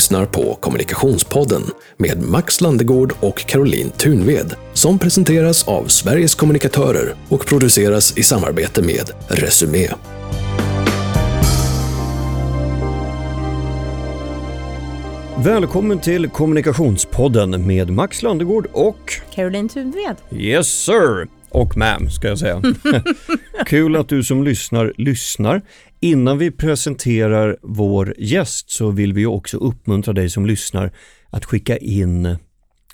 lyssnar på Kommunikationspodden med Max Landegård och Caroline Thunved som presenteras av Sveriges kommunikatörer och produceras i samarbete med Resumé. Välkommen till Kommunikationspodden med Max Landegård och Caroline Thunved. Yes sir! Och ma'am ska jag säga. Kul att du som lyssnar lyssnar. Innan vi presenterar vår gäst så vill vi också uppmuntra dig som lyssnar att skicka in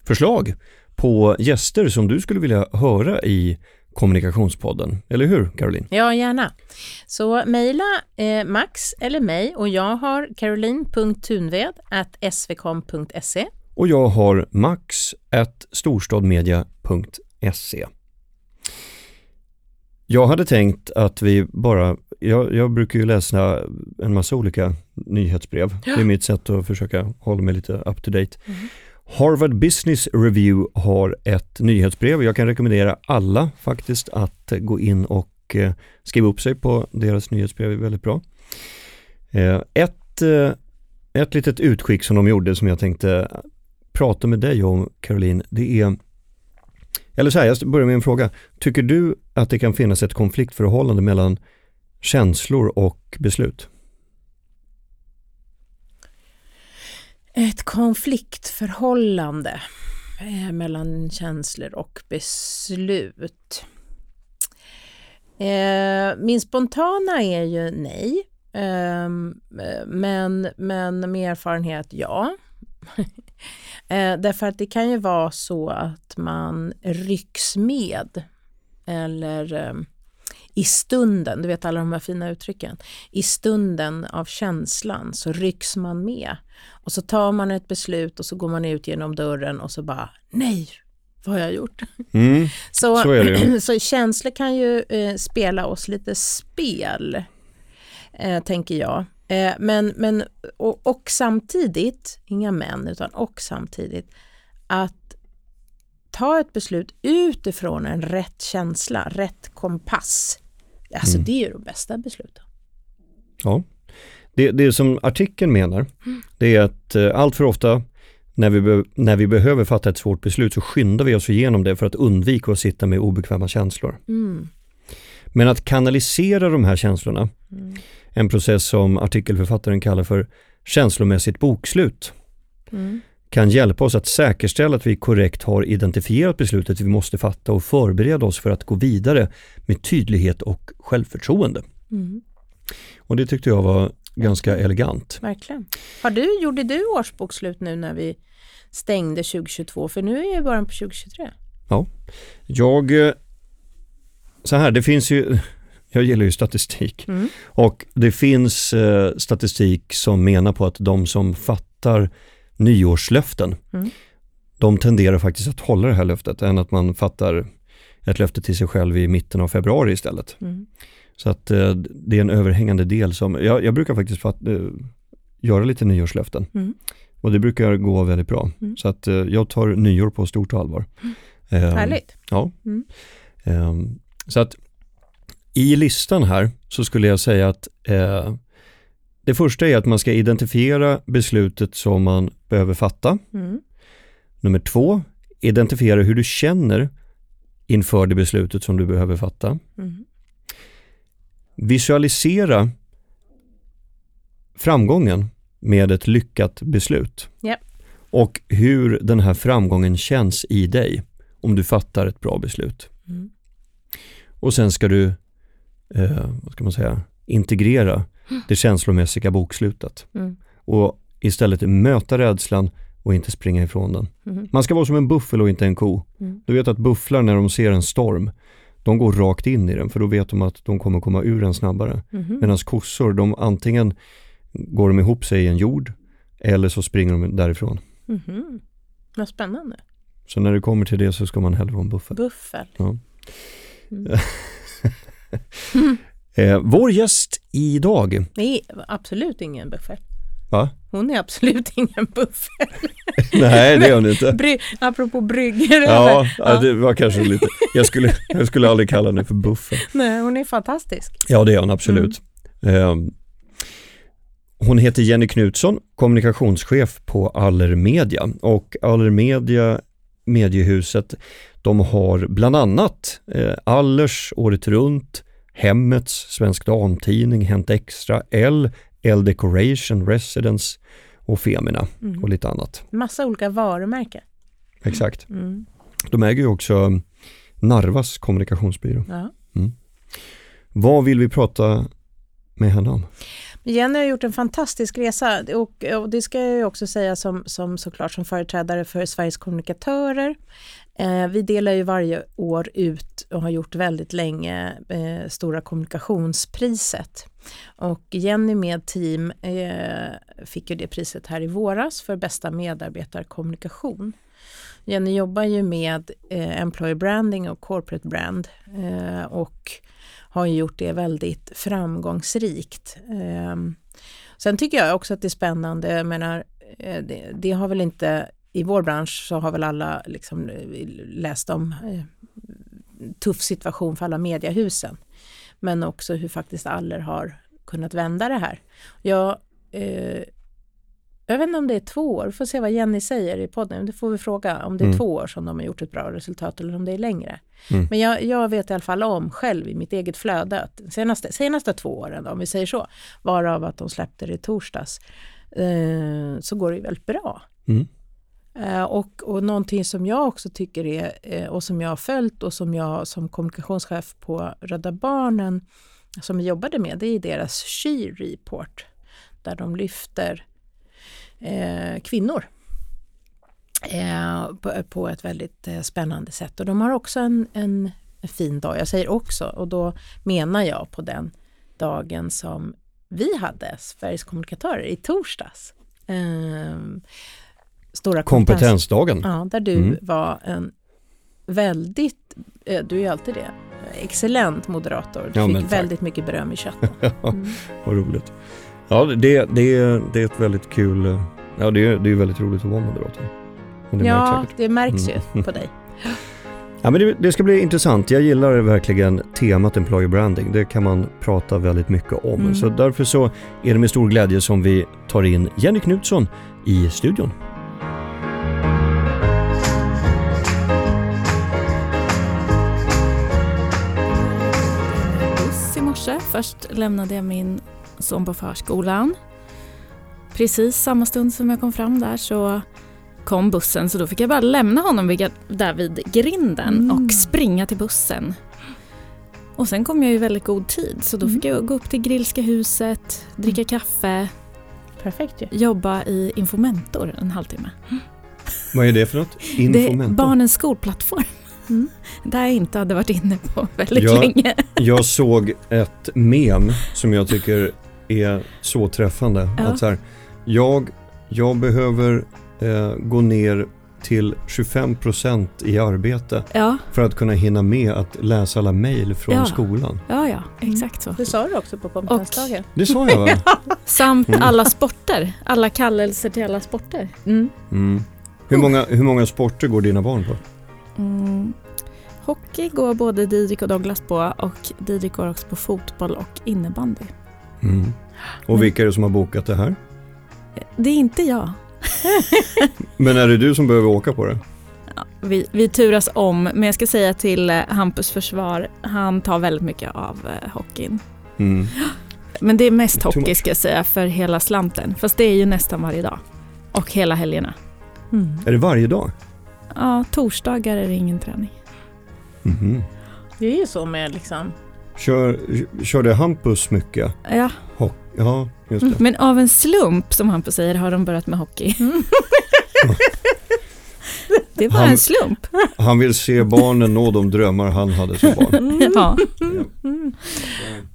förslag på gäster som du skulle vilja höra i Kommunikationspodden. Eller hur Caroline? Ja, gärna. Så mejla eh, Max eller mig och jag har caroline.tunved svkom.se. Och jag har max storstadmedia.se. Jag hade tänkt att vi bara, jag, jag brukar ju läsa en massa olika nyhetsbrev. Ja. Det är mitt sätt att försöka hålla mig lite up to date. Mm. Harvard Business Review har ett nyhetsbrev. Jag kan rekommendera alla faktiskt att gå in och eh, skriva upp sig på deras nyhetsbrev, är väldigt bra. Eh, ett, eh, ett litet utskick som de gjorde som jag tänkte prata med dig om Caroline, det är eller så här, jag börjar med en fråga. Tycker du att det kan finnas ett konfliktförhållande mellan känslor och beslut? Ett konfliktförhållande eh, mellan känslor och beslut. Eh, min spontana är ju nej, ehm, men, men med erfarenhet ja. Eh, därför att det kan ju vara så att man rycks med eller eh, i stunden, du vet alla de här fina uttrycken, i stunden av känslan så rycks man med och så tar man ett beslut och så går man ut genom dörren och så bara nej, vad har jag gjort? Mm, så, så, är det. så känslor kan ju eh, spela oss lite spel, eh, tänker jag. Eh, men, men, och, och, samtidigt, inga män, utan och samtidigt att ta ett beslut utifrån en rätt känsla, rätt kompass. Alltså mm. det är ju de bästa besluten. Ja, det, det som artikeln menar, mm. det är att eh, allt för ofta när vi, be, när vi behöver fatta ett svårt beslut så skyndar vi oss igenom det för att undvika att sitta med obekväma känslor. Mm. Men att kanalisera de här känslorna mm en process som artikelförfattaren kallar för känslomässigt bokslut. Kan hjälpa oss att säkerställa att vi korrekt har identifierat beslutet vi måste fatta och förbereda oss för att gå vidare med tydlighet och självförtroende. Mm. Och det tyckte jag var ganska elegant. Verkligen. Har du, gjorde du årsbokslut nu när vi stängde 2022? För nu är det början på 2023. Ja, jag... Eh, så här, det finns ju jag gillar ju statistik. Mm. Och det finns eh, statistik som menar på att de som fattar nyårslöften, mm. de tenderar faktiskt att hålla det här löftet än att man fattar ett löfte till sig själv i mitten av februari istället. Mm. Så att eh, det är en överhängande del som, jag, jag brukar faktiskt fatt, eh, göra lite nyårslöften. Mm. Och det brukar gå väldigt bra. Mm. Så att eh, jag tar nyår på stort allvar. Mm. Ehm, Härligt. Ja. Ehm, så att i listan här så skulle jag säga att eh, det första är att man ska identifiera beslutet som man behöver fatta. Mm. Nummer två, identifiera hur du känner inför det beslutet som du behöver fatta. Mm. Visualisera framgången med ett lyckat beslut. Yep. Och hur den här framgången känns i dig om du fattar ett bra beslut. Mm. Och sen ska du eh, vad ska man säga, integrera det känslomässiga bokslutet. Mm. Och istället möta rädslan och inte springa ifrån den. Mm. Man ska vara som en buffel och inte en ko. Mm. Du vet att bufflar när de ser en storm, de går rakt in i den för då vet de att de kommer komma ur den snabbare. Mm. Medan kossor, de antingen går de ihop sig i en jord eller så springer de därifrån. Mm. Vad spännande. Så när det kommer till det så ska man hellre vara en buffel. Buffel. Ja. Mm. eh, vår gäst idag. Nej, absolut ingen buffel. Va? Hon är absolut ingen buffel. Nej, det är hon inte. Bry, apropå bryggor. Ja, ja, det var kanske lite. Jag skulle, jag skulle aldrig kalla henne för buffel. Nej, hon är fantastisk. Ja, det är hon absolut. Mm. Eh, hon heter Jenny Knutsson, kommunikationschef på Allermedia och Allermedia, mediehuset, de har bland annat eh, Allers året runt, Hemmets, Svensk Damtidning, Hänt Extra, L, L Decoration, Residence och Femina Mm. och lite annat. Massa olika varumärken. Exakt. Mm. De äger ju också Narvas kommunikationsbyrå. Ja. Vad vill vi prata med henne om? Jenny har gjort en fantastisk resa och, och det ska jag ju också säga som, som såklart som företrädare för Sveriges kommunikatörer. Eh, vi delar ju varje år ut och har gjort väldigt länge eh, Stora kommunikationspriset. Och Jenny med team eh, fick ju det priset här i våras för bästa medarbetarkommunikation. Jenny jobbar ju med eh, employer branding och corporate brand eh, och har ju gjort det väldigt framgångsrikt. Eh, sen tycker jag också att det är spännande, jag menar, eh, det, det har väl inte, i vår bransch så har väl alla liksom eh, läst om eh, tuff situation för alla mediahusen. Men också hur faktiskt Aller har kunnat vända det här. Jag, eh, jag vet inte om det är två år, vi får se vad Jenny säger i podden. Det får vi fråga om det är Mm. två år som de har gjort ett bra resultat eller om det är längre. Mm. Men jag, jag vet i alla fall om själv i mitt eget flöde att senaste, senaste två åren, om vi säger så, varav att de släppte det i torsdags, eh, så går det ju väldigt bra. Mm. Eh, och, och någonting som jag också tycker är, eh, och som jag har följt och som jag som kommunikationschef på Rädda Barnen som vi jobbade med, det är deras She Report, där de lyfter eh, kvinnor eh, på, på ett väldigt eh, spännande sätt. Och de har också en, en fin dag, jag säger också, och då menar jag på den dagen som vi hade, Sveriges kommunikatörer, i torsdags. Eh, stora kompetens- Kompetensdagen. Ja, där du Mm. var en väldigt, eh, du är ju alltid det, excellent moderator. Du Ja, fick väldigt mycket beröm i chatten. Mm. Vad roligt. Ja, det, det, är, det är ett väldigt kul, eh, ja det är, det är väldigt roligt att vara moderator. Men det märks Ja, säkert. det märks Mm. ju på dig. Ja, men det, det ska bli intressant. Jag gillar verkligen temat employer branding. Det kan man prata väldigt mycket om. Mm. Så därför så är det med stor glädje som vi tar in Jenny Knutsson i studion. buss i morse. Först lämnade jag min son på förskolan. Precis samma stund som jag kom fram där så kom bussen så då fick jag bara lämna honom vid, där vid grinden Mm. och springa till bussen. Och sen kom jag i väldigt god tid så då Mm. fick jag gå upp till Grillska huset, dricka kaffe, Perfekt ju. jobba i Infomentor en halvtimme. Vad är det för något? Det är Infomentor? barnens skolplattform. Mm. Där jag inte hade varit inne på väldigt Ja. länge. Jag såg ett mem som jag tycker är så träffande. Ja. Att så här, jag, jag behöver eh, gå ner till 25% i arbete Ja, för att kunna hinna med att läsa alla mejl från Ja. skolan. ja, ja exakt så. Det sa du också på kompetensdagen. Det sa jag va? Samt Mm. alla sporter, alla kallelser till alla sporter. Mm. Mm. Hur, många, hur många sporter går dina barn på? Mm. Hockey går både Didrik och Douglas på och Didrik går också på fotboll och innebandy. Mm. Och Men- vilka är det som har bokat det här? Det är inte jag. Men är det du som behöver åka på det? Ja, vi, vi turas om, men jag ska säga till eh, Hampus försvar, han tar väldigt mycket av eh, hockeyn. Mm. Men det är mest hockey ska jag säga för hela slanten, fast det är ju nästan varje dag. Och hela helgerna. Mm. Är det varje dag? Ja, torsdagar är det ingen träning. Mhm. Det är ju så med liksom, Kör, körde Hampus mycket? Ja, Hock- ja, just det. men av en slump som Hampus säger har de börjat med hockey. Det är bara Han- en slump. Han vill se barnen nå de drömmar han hade som barn. Ja.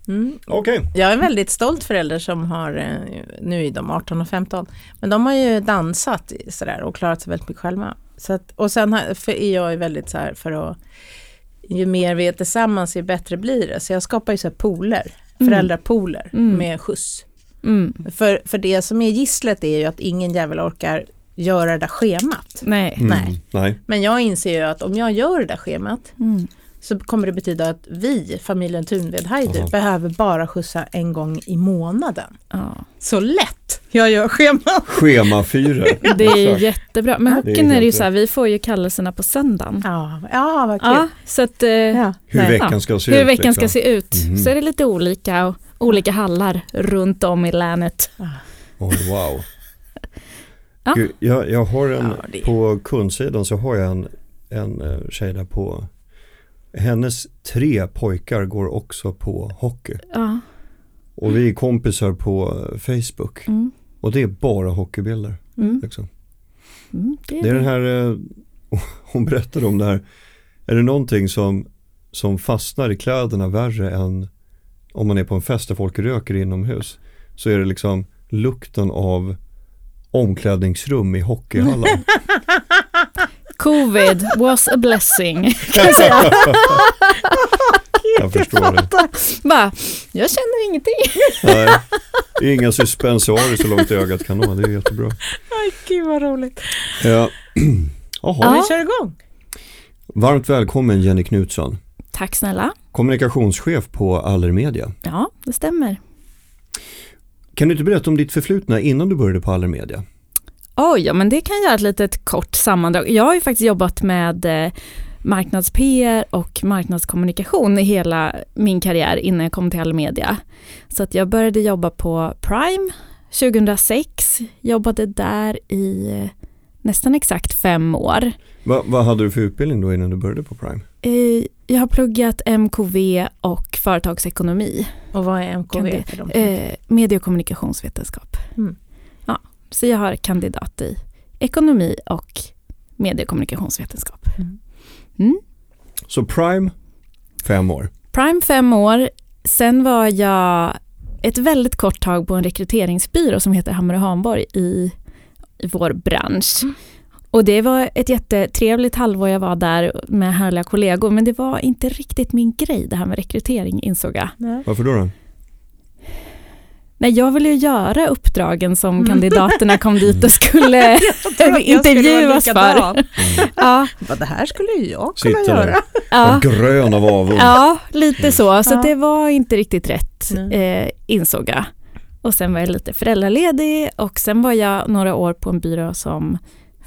mm. Okej. Jag är en väldigt stolt förälder som har, eh, nu är de 18 och 15, men de har ju dansat sådär och klarat sig väldigt mycket själva. Så att, och sen har, för är jag ju väldigt så här för att, ju mer vi är tillsammans ju bättre blir det. Så jag skapar ju så här pooler, Mm. föräldrapooler Mm. med skjuts. Mm. För, för det som är gisslet är ju att ingen jävel orkar göra det där schemat. Nej. Mm. Nej. Nej. Men jag inser ju att om jag gör det där schemat, Mm. Så kommer det betyda att vi, familjen Thunved Heider, Aha. behöver bara skjutsa en gång i månaden. Ja. Så lätt! Jag gör schema. Schemafyrer. Det är jättebra. Är hockeyn är det ju så här, vi får ju kallelserna på söndagen. Ja, ja vad kul. Ja, så att, eh, Ja. Hur Nej. veckan ska se hur ut. veckan ska liksom. se ut. Mhm. Så är det lite olika och olika hallar runt om i länet. Oh, wow. Ja. Gud, jag, jag har en, på kundsidan så har jag en, en eh, tjej där på, hennes tre pojkar går också på hockey. Ja. Och vi är kompisar på Facebook. Mm. Och det är bara hockeybilder. Mm. Liksom. Mm. Det Det är den här, eh, hon berättade om det här. Är det någonting som, som fastnar i kläderna värre än om man är på en fest där folk röker inomhus? Så är det liksom lukten av omklädningsrum i hockeyhallar. Covid was a blessing. Kan jag säga. Jag förstår det. Bara, jag känner ingenting. Nej, det är inga suspensoarer så långt ögat kan nå. Det är jättebra. Gud vad roligt. Ja. Jaha. Ja. Ja. Vi kör igång. Varmt välkommen Jenny Knutsson. Tack snälla. Kommunikationschef på Allermedia. Ja, det stämmer. Kan du inte berätta om ditt förflutna innan du började på Allermedia? Oj, ja, men det kan jag göra ett litet kort sammandrag. Jag har ju faktiskt jobbat med eh, marknads-PR och marknadskommunikation i hela min karriär innan jag kom till Allmedia. Så att jag började jobba på Prime 2006, jobbade där i eh, nästan exakt fem år. Va, vad hade du för utbildning då innan du började på Prime? Eh, Jag har pluggat MKV och företagsekonomi, Och vad är MKV för dem? eh, medie och kommunikationsvetenskap. Mm. Så jag har kandidat i ekonomi och medie och kommunikationsvetenskap. Mm. Mm. Så Prime, fem år. Prime fem år, sen var jag ett väldigt kort tag på en rekryteringsbyrå som heter Hammer och Hanborg i, i vår bransch. Mm. Och det var ett jättetrevligt halvår jag var där med härliga kollegor, men det var inte riktigt min grej det här med rekrytering insåg jag. Nej. Varför då? då? Nej, jag ville ju göra uppdragen som Mm. kandidaterna kom dit och skulle jag skulle intervjuas för. Mm. Ja, Vad det här skulle ju jag kunna Sitter göra. ja, Grön av avund. ja lite så. Så Ja. det var inte riktigt rätt, eh, insåg jag. Och sen var jag lite föräldraledig och sen var jag några år på en byrå som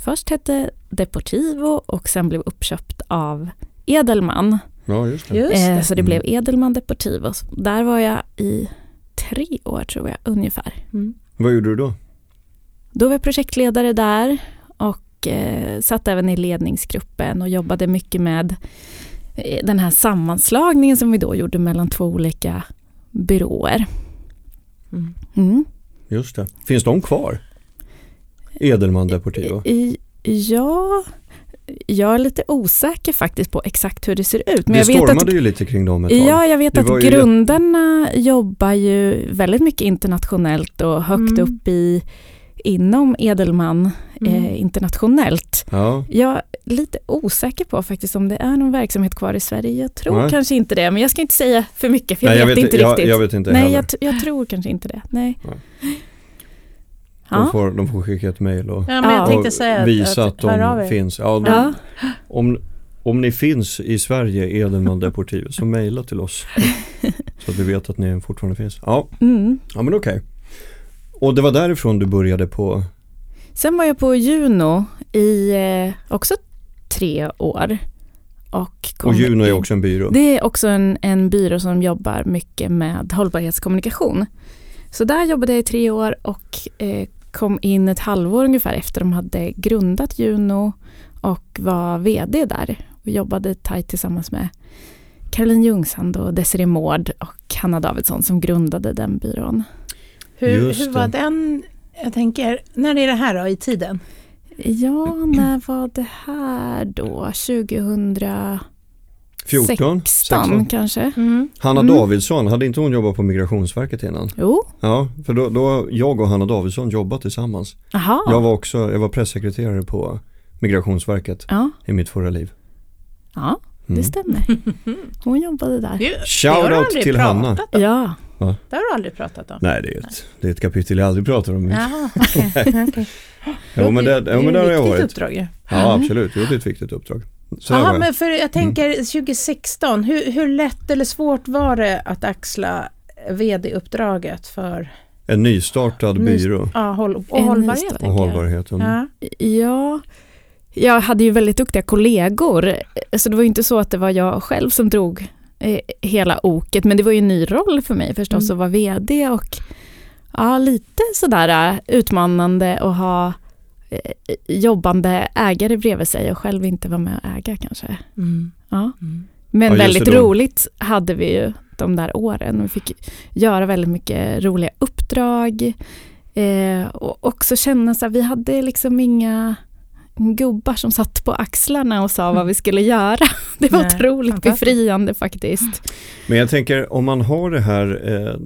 först hette Deportivo och sen blev uppköpt av Edelman. Ja, just det. Just Eh, det. så det Mm. blev Edelman Deportivo. Där var jag i tre år tror jag ungefär. Mm. Vad gjorde du då? Då var jag projektledare där och eh, satt även i ledningsgruppen och jobbade mycket med eh, den här sammanslagningen som vi då gjorde mellan två olika byråer. Mm. Mm. Just det. Finns de kvar? Edelman Deportivo. I, ja, jag är lite osäker faktiskt på exakt hur det ser ut. Men det jag vet stormade att, ju lite kring dem ett tag. ja, jag vet att var ju grundarna jobbar ju väldigt mycket internationellt och högt Mm. upp i inom Edelman Mm. eh, internationellt. Ja, Jag är lite osäker på faktiskt om det är någon verksamhet kvar i Sverige. Jag tror Nej. kanske inte det, men jag ska inte säga för mycket för jag, Nej, vet, inte jag, riktigt. Jag vet inte Nej, jag, jag tror kanske inte det. Nej. Nej. De, får, de får skicka ett mejl och, Ja, och säga att, visa att, av de finns. Ja, de, Ja. Om, om ni finns i Sverige, Edelman Deportivo, så mejla till oss. så att vi vet att ni fortfarande finns. Ja, Mm. ja men okej. Och det var därifrån du började på, Sen var jag på Juno i eh, också tre år. Och, kom och Juno är också en byrå. Det är också en, en byrå som jobbar mycket med hållbarhetskommunikation. Så där jobbade jag i tre år och eh, kom in ett halvår ungefär efter de hade grundat Juno och var vd där och jobbade tajt tillsammans med Caroline Ljungsand och Desiree Mård och Hanna Davidsson som grundade den byrån. Hur, hur var den, jag tänker, när är det här då i tiden? Ja, när var det här då? 2016 14? 16? kanske? Mm. Hanna Mm. Davidsson, hade inte hon jobbat på Migrationsverket innan? Jo, Ja, för då, då jag och Hanna Davidsson jobbat tillsammans. aha. Jag var också, jag var pressekreterare på Migrationsverket Ja, i mitt förra liv. ja Mm. det stämmer. Hon jobbade där. Det, det du Shoutout till Hanna. om. Ja, Det har du aldrig pratat om. Nej, det är ett, det är ett kapitel jag aldrig pratar om. Jaha, okej. okej. Jo, men det, Det jo, är men ju där har jag ett viktigt varit. uppdrag ju. Ja, absolut. Jo, det är ett viktigt uppdrag. Så där Aha, var jag. men för jag tänker 2016, hur, hur lätt eller svårt var det att axla vd-uppdraget för En nystartad Ny- byrå ja, håll, och En hållbarhet? och hållbarheten. Ja. Ja, jag hade ju väldigt duktiga kollegor. Så det var ju inte så att det var jag själv som drog eh, hela oket. Men det var ju en ny roll för mig förstås Mm. att vara VD och ja, lite sådär eh, utmanande att ha jobbande ägare bredvid sig och själv inte vara med och äga kanske. Mm. Ja. Mm. Men Ja, väldigt roligt hade vi ju de där åren. Vi fick göra väldigt mycket roliga uppdrag. Eh, och också känna så här, vi hade liksom inga gubbar som satt på axlarna och sa vad vi skulle göra. Det var Nej, otroligt befriande faktiskt. Men jag tänker om man har det här, eh,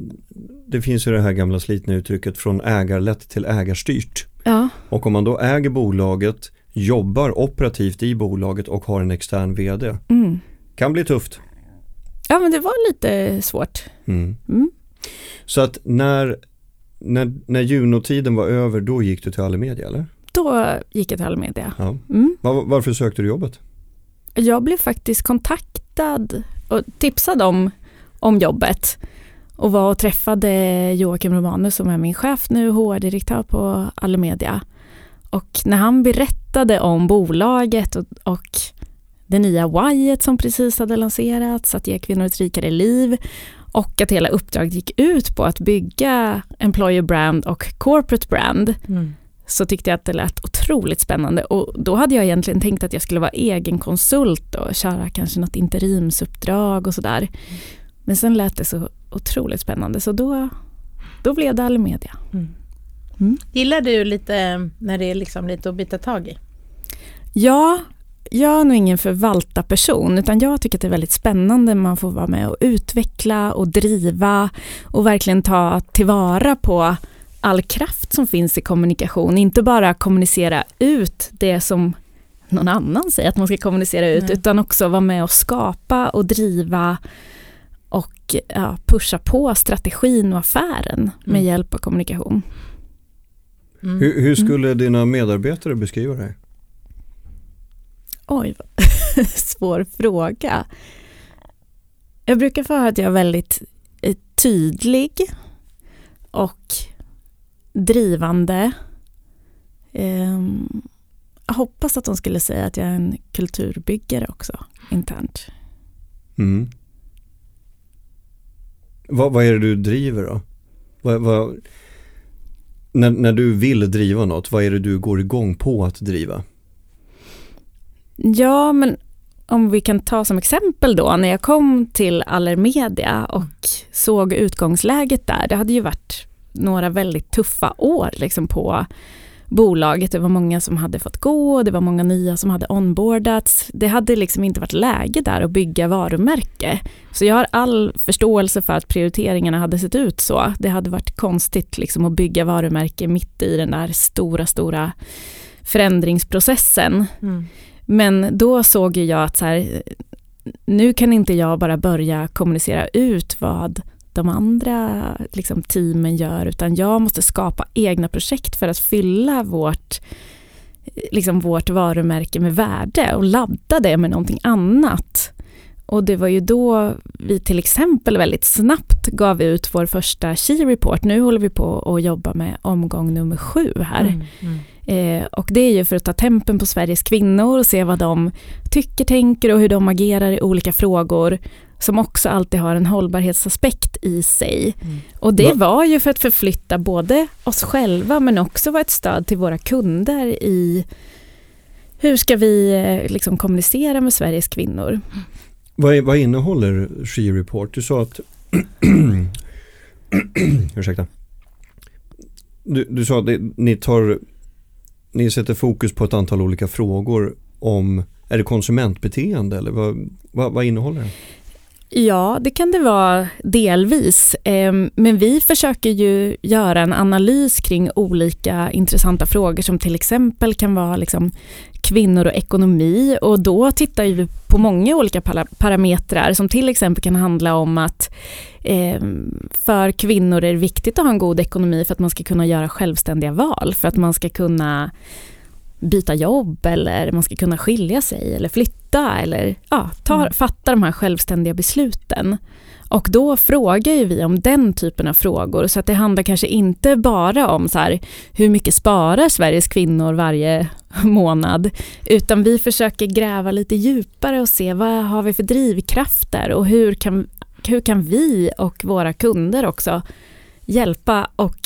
det finns ju det här gamla slitna uttrycket från ägarlätt till ägarstyrt. Ja, Och om man då äger bolaget, jobbar operativt i bolaget och har en extern vd, mm. kan bli tufft. ja men det var lite svårt. Mm. Mm. Så att när, när, när junotiden var över, då gick du till Allemedia eller? Då gick jag till Almedia. Ja. Mm. Var, varför sökte du jobbet? Jag blev faktiskt kontaktad och tipsad om, om jobbet och var och träffade Joakim Romanus som är min chef nu, HR-direktör på Allemedia. Och när han berättade om bolaget och, och det nya Whyet som precis hade lanserats, att ge kvinnor ett rikare liv och att hela uppdraget gick ut på att bygga employer brand och corporate brand Mm. så tyckte jag att det lät otroligt spännande och då hade jag egentligen tänkt att jag skulle vara egen konsult och köra kanske något interimsuppdrag och sådär. Men sen lät det så otroligt spännande så då, då blev det Allemedia. Gillar du lite när det är liksom lite att bita tag i? Ja, jag är nog ingen förvaltarperson utan jag tycker att det är väldigt spännande man får vara med och utveckla och driva och verkligen ta tillvara på all kraft som finns i kommunikation. Inte bara kommunicera ut det som någon annan säger att man ska kommunicera ut Nej. utan också vara med och skapa och driva och ja, pusha på strategin och affären med Mm. hjälp av kommunikation. Mm. Hur, hur skulle dina medarbetare beskriva dig? Oj, vad svår fråga. Jag brukar få höra att jag är väldigt eh, tydlig och drivande. Ehm, Jag hoppas att de skulle säga att jag är en kulturbyggare också, internt. Mm. Vad, vad är det du driver då? Vad, vad, när, när du vill driva något, vad är det du går igång på att driva? Ja, men om vi kan ta som exempel då, när jag kom till Allermedia och såg utgångsläget där, det hade ju varit några väldigt tuffa år liksom på bolaget. Det var många som hade fått gå det var många nya som hade onboardats. Det hade liksom inte varit läge där att bygga varumärke. Så jag har all förståelse för att prioriteringarna hade sett ut så. Det hade varit konstigt liksom att bygga varumärke mitt i den där stora, stora förändringsprocessen. Mm. Men då såg jag att så här, nu kan inte jag bara börja kommunicera ut vad de andra liksom, teamen gör, utan jag måste skapa egna projekt för att fylla vårt, liksom, vårt varumärke med värde och ladda det med någonting annat. Och det var ju då vi till exempel väldigt snabbt gav ut vår första She Report. Nu håller vi på att jobba med omgång nummer sju här. Mm. Mm. Eh, och det är ju för att ta tempen på Sveriges kvinnor och se vad de tycker, tänker och hur de agerar i olika frågor som också alltid har en hållbarhetsaspekt i sig. Mm. Och det Va- var ju för att förflytta både oss själva men också vara ett stöd till våra kunder i hur ska vi eh, liksom kommunicera med Sveriges kvinnor. Vad, är, vad innehåller She Report? Du sa att Ursäkta. Du, du sa att ni, tar, ni sätter fokus på ett antal olika frågor om, är det konsumentbeteende eller vad, vad, vad innehåller det? Ja, det kan det vara delvis. Ehm, men vi försöker ju göra en analys kring olika intressanta frågor som till exempel kan vara liksom kvinnor och ekonomi och då tittar vi på många olika parametrar som till exempel kan handla om att ehm, för kvinnor är det viktigt att ha en god ekonomi för att man ska kunna göra självständiga val, för att man ska kunna byta jobb eller man ska kunna skilja sig eller flytta eller ja, ta, Mm. fatta de här självständiga besluten. Och då frågar ju vi om den typen av frågor så att det handlar kanske inte bara om så här, hur mycket sparar Sveriges kvinnor varje månad utan vi försöker gräva lite djupare och se vad har vi för drivkrafter och hur kan, hur kan vi och våra kunder också hjälpa och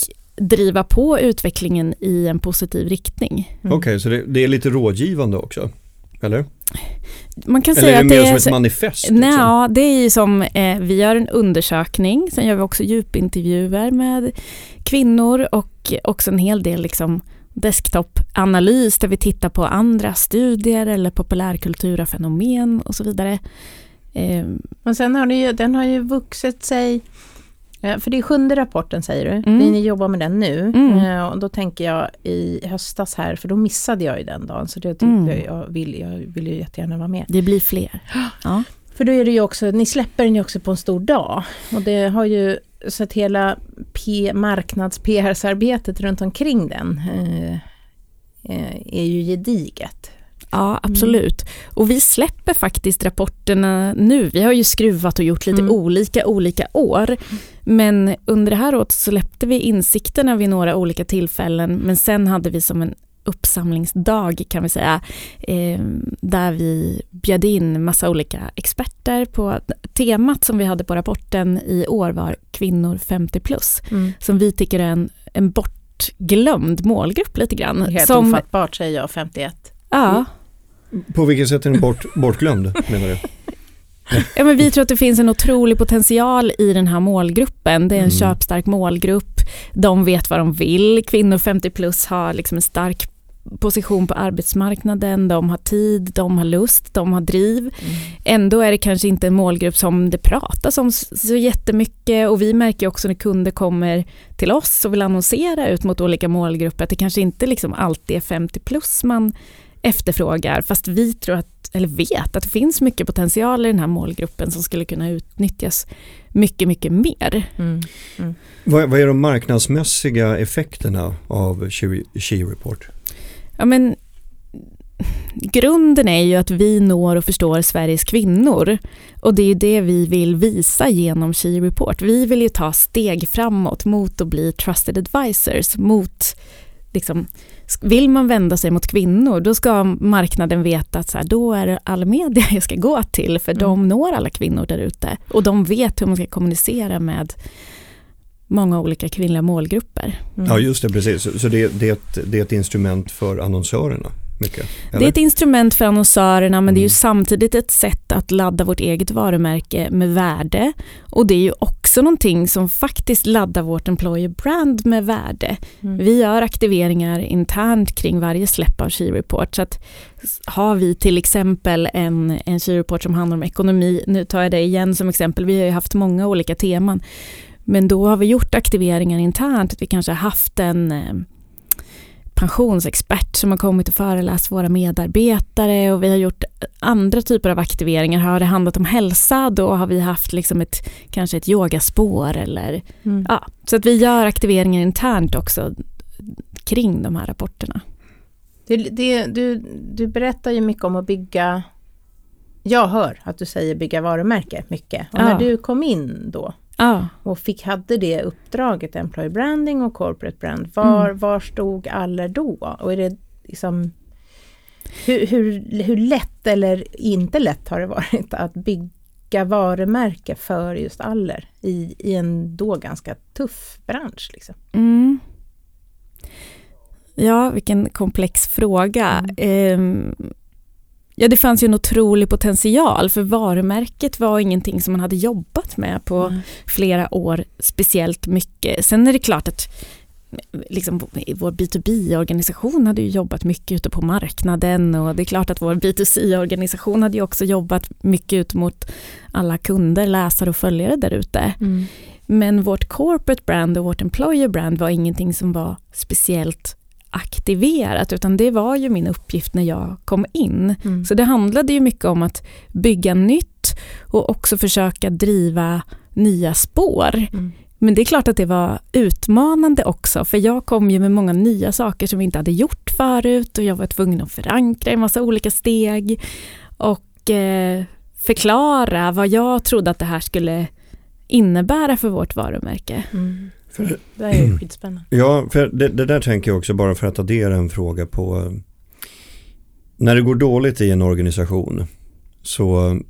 driva på utvecklingen i en positiv riktning. Mm. Okej, så det, det är lite rådgivande också? Eller? Man kan Eller säga är det att mer det som är... ett manifest? Nej, liksom? ja, det är ju som, eh, vi gör en undersökning, sen gör vi också djupintervjuer med kvinnor och också en hel del liksom desktopanalys där vi tittar på andra studier eller populärkultur och fenomen och så vidare. Eh, Men sen har det ju, den har ju vuxit sig för det är sjunde rapporten säger du, Mm. ni jobbar med den nu. Mm. Eh, Och då tänker jag i höstas här, för då missade jag ju den dagen. Så det Mm. jag, jag, vill, jag vill ju jättegärna vara med. det blir fler. Ja. För då är det ju också, ni släpper den ju också på en stor dag. Och det har ju, så att hela P, marknads-PR-arbetet runt omkring den eh, eh, är ju gediget. Ja, absolut. Och vi släpper faktiskt rapporterna nu. Vi har ju skruvat och gjort lite Mm. olika olika år. Men under det här året så släppte vi insikterna vid några olika tillfällen. Men sen hade vi som en uppsamlingsdag kan vi säga. Eh, där vi bjöd in massa olika experter på temat som vi hade på rapporten i år var kvinnor 50 plus. Som vi tycker är en, en bortglömd målgrupp lite grann. Helt som, ofattbart säger jag, 51. ja, På vilket sätt är den bort, bortglömd menar du? Ja, men vi tror att det finns en otrolig potential i den här målgruppen. Det är en Mm. köpstark målgrupp. De vet vad de vill. Kvinnor 50 plus har liksom en stark position på arbetsmarknaden. De har tid, de har lust, de har driv. Ändå är det kanske inte en målgrupp som det pratas om så jättemycket och vi märker också när kunder kommer till oss och vill annonsera ut mot olika målgrupper att det kanske inte liksom alltid är 50 plus man efterfrågar fast vi tror att, eller vet att det finns mycket potential i den här målgruppen som skulle kunna utnyttjas mycket, mycket mer. Mm. Vad, vad är de marknadsmässiga effekterna av She, She Report? Ja, men, grunden är ju att vi når och förstår Sveriges kvinnor och det är ju det vi vill visa genom She Report. Vi vill ju ta steg framåt mot att bli trusted advisors, mot liksom, vill man vända sig mot kvinnor då ska marknaden veta att så här, då är det all media jag ska gå till för de når alla kvinnor där ute och de vet hur man ska kommunicera med många olika kvinnliga målgrupper. Mm. Ja just det, precis. Så- Så det, det, är ett, det är ett instrument för annonsörerna? Mycket, Det är ett instrument för annonsörerna men det är ju Mm. samtidigt ett sätt att ladda vårt eget varumärke med värde. Och det är ju också någonting som faktiskt laddar vårt employer brand med värde. Mm. Vi gör aktiveringar internt kring varje släpp av She Report. Så att har vi till exempel en, en She Report som handlar om ekonomi, nu tar jag det igen som exempel, vi har ju haft många olika teman. Men då har vi gjort aktiveringar internt, att vi kanske har haft en eh, pensionsexpert som har kommit och föreläst för våra medarbetare och vi har gjort andra typer av aktiveringar. Har det handlat om hälsa då har vi haft liksom ett, kanske ett yogaspår eller Mm. ja, så att vi gör aktiveringar internt också kring de här rapporterna. Det, det, du, du berättar ju mycket om att bygga, jag hör att du säger bygga varumärke mycket. Och Ja. när du kom in då Ja, och fick, hade det uppdraget, employer branding och corporate brand, var, Mm. var stod Aller då? Och är det liksom, hur, hur, hur lätt eller inte lätt har det varit att bygga varumärke för just Aller i, i en då ganska tuff bransch? Liksom? mm. ja vilken komplex fråga. Ehm, Ja, det fanns ju en otrolig potential för varumärket var ingenting som man hade jobbat med på Mm. flera år speciellt mycket. Sen är det klart att liksom, vår B2B-organisation hade ju jobbat mycket ute på marknaden och det är klart att vår B2C-organisation hade ju också jobbat mycket ut mot alla kunder, läsare och följare där ute. Mm. Men vårt corporate brand och vårt employer brand var ingenting som var speciellt aktiverat utan det var ju min uppgift när jag kom in. Mm. Så det handlade ju mycket om att bygga nytt och också försöka driva nya spår. Mm. Men det är klart att det var utmanande också, för jag kom ju med många nya saker som vi inte hade gjort förut och jag var tvungen att förankra i massa olika steg och eh, förklara vad jag trodde att det här skulle innebära för vårt varumärke. Mm. För, Det är ju skitspännande. ja, för det, det där tänker jag också bara för att addera en fråga på eh, när det går dåligt i en organisation så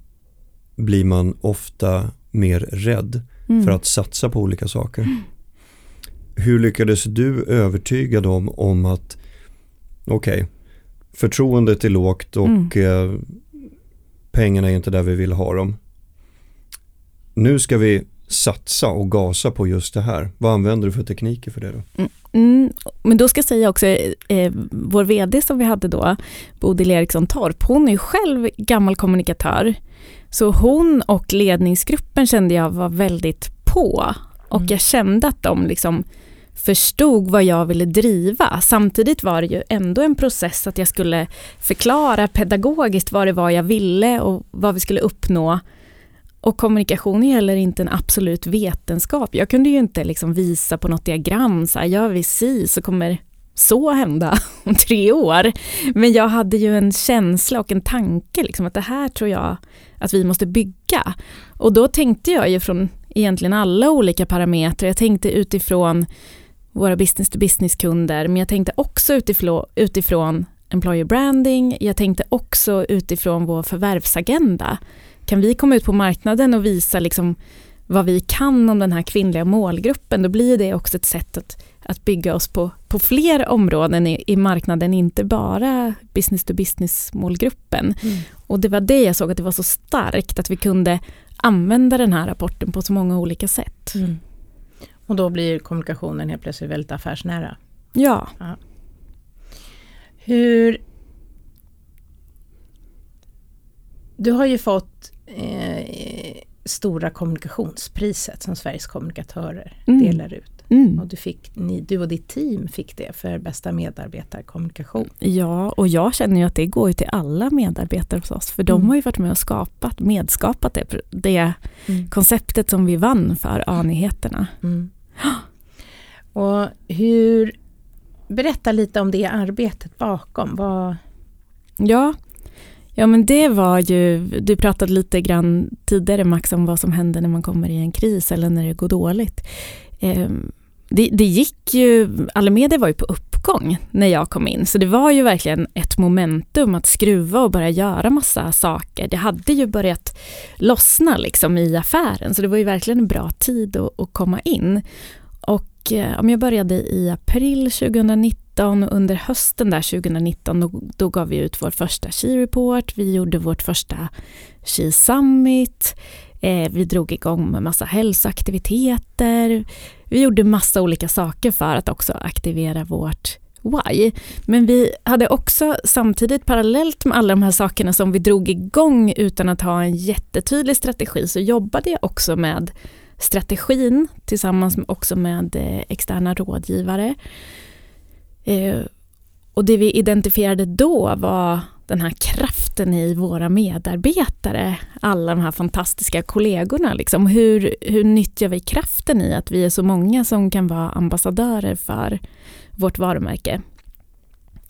blir man ofta mer rädd Mm. för att satsa på olika saker. Hur lyckades du övertyga dem om att okej, förtroendet är lågt och eh, pengarna är inte där vi vill ha dem. Nu ska vi satsa och gasa på just det här. Vad använder du för tekniker för det då? Mm, men då ska jag säga också, eh, vår VD som vi hade då, Bodil Eriksson Torp, hon är ju själv gammal kommunikatör. Så hon och ledningsgruppen kände jag var väldigt på. Och Mm. jag kände att de liksom förstod vad jag ville driva. Samtidigt var det ju ändå en process att jag skulle förklara pedagogiskt vad det var jag ville och vad vi skulle uppnå. Och kommunikation är heller inte en absolut vetenskap. Jag kunde ju inte liksom visa på något diagram, så här, gör vi si så kommer så hända om tre år. Men jag hade ju en känsla och en tanke liksom, att det här tror jag att vi måste bygga. Och då tänkte jag ju från egentligen alla olika parametrar. Jag tänkte utifrån våra business to business-kunder, men jag tänkte också utifrån, utifrån employer branding. Jag tänkte också utifrån vår förvärvsagenda. Kan vi komma ut på marknaden och visa liksom vad vi kan om den här kvinnliga målgruppen, då blir det också ett sätt att, att bygga oss på, på fler områden i, i marknaden, inte bara business to business-målgruppen. Mm. Och det var det jag såg, att det var så starkt att vi kunde använda den här rapporten på så många olika sätt. Mm. Och då blir kommunikationen helt plötsligt väldigt affärsnära. Ja, Hur... Du har ju fått eh, Stora kommunikationspriset som Sveriges kommunikatörer Mm. delar ut. mm. Och du, fick, ni, du och ditt team fick det för bästa medarbetarkommunikation. ja, och jag känner ju att det går till alla medarbetare hos oss, för de Mm. har ju varit med och skapat, medskapat det, det Mm. konceptet som vi vann för A-nyheterna. Mm. Och hur... Berätta lite om det arbetet bakom. Vad, Ja, ja men det var ju, du pratade lite grann tidigare Max om vad som händer när man kommer i en kris eller när det går dåligt. Ehm, det, det gick ju, Alameda var ju på uppgång när jag kom in, så det var ju verkligen ett momentum att skruva och börja göra massa saker. Det hade ju börjat lossna liksom i affären, så det var ju verkligen en bra tid att, att komma in. Och eh, om jag började i april 2019 och under hösten där 2019 då, då gav vi ut vår första She-report, vi gjorde vårt första She Summit, eh, vi drog igång med massa hälsoaktiviteter, vi gjorde massa olika saker för att också aktivera vårt why. Men vi hade också samtidigt parallellt med alla de här sakerna som vi drog igång utan att ha en jättetydlig strategi så jobbade jag också med strategin tillsammans med, också med eh, externa rådgivare. Eh, och det vi identifierade då var den här kraften i våra medarbetare, alla de här fantastiska kollegorna. Liksom. Hur, hur nyttjar vi kraften i att vi är så många som kan vara ambassadörer för vårt varumärke?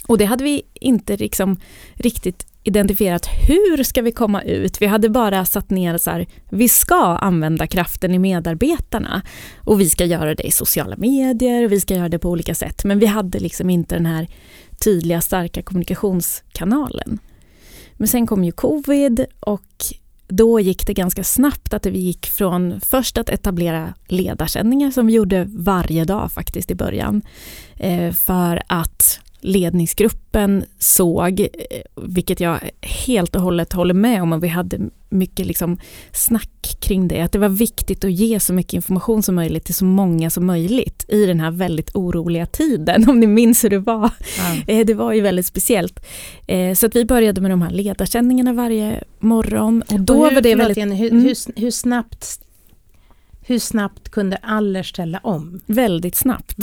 Och det hade vi inte liksom riktigt identifierat hur ska vi komma ut. Vi hade bara satt ner så här, vi ska använda kraften i medarbetarna och vi ska göra det i sociala medier och vi ska göra det på olika sätt. Men vi hade liksom inte den här tydliga starka kommunikationskanalen. Men sen kom ju covid och då gick det ganska snabbt att vi gick från först att etablera ledarsändningar som vi gjorde varje dag faktiskt i början. Eh, för att ledningsgruppen såg, eh, vilket jag helt och hållet håller med om, och vi hade mycket liksom snack kring det, att det var viktigt att ge så mycket information som möjligt till så många som möjligt i den här väldigt oroliga tiden, om ni minns hur det var. ja. Eh, Det var ju väldigt speciellt. Eh, Så att vi började med de här ledarsändningarna varje morgon och då Och hur, var det väldigt, Jenny, hur, Mm. hur, hur, snabbt, hur snabbt kunde Aller ställa om? väldigt snabbt.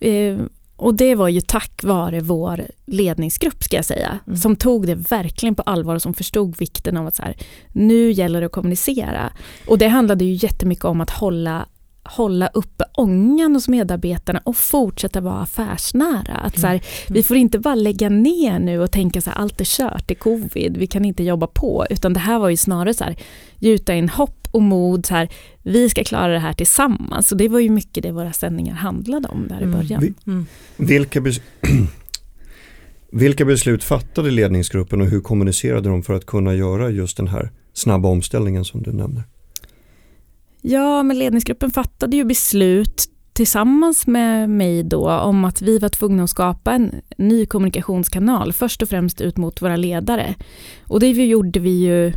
Eh, Och det var ju tack vare vår ledningsgrupp ska jag säga, Mm. som tog det verkligen på allvar och som förstod vikten av att så här, nu gäller det att kommunicera. Och det handlade ju jättemycket om att hålla hålla uppe ångan hos medarbetarna och fortsätta vara affärsnära. Att så här, Mm. Vi får inte bara lägga ner nu och tänka så här, allt är kört, det är covid, vi kan inte jobba på. Utan det här var ju snarare så här, gjuta in hopp och mod, så här, vi ska klara det här tillsammans. Och det var ju mycket det våra sändningar handlade om där i Mm. början. Mm. Vilka, bes Vilka beslut fattade ledningsgruppen och hur kommunicerade de för att kunna göra just den här snabba omställningen som du nämner? Ja, men ledningsgruppen fattade ju beslut tillsammans med mig då om att vi var tvungna att skapa en ny kommunikationskanal, först och främst ut mot våra ledare. Och det gjorde vi ju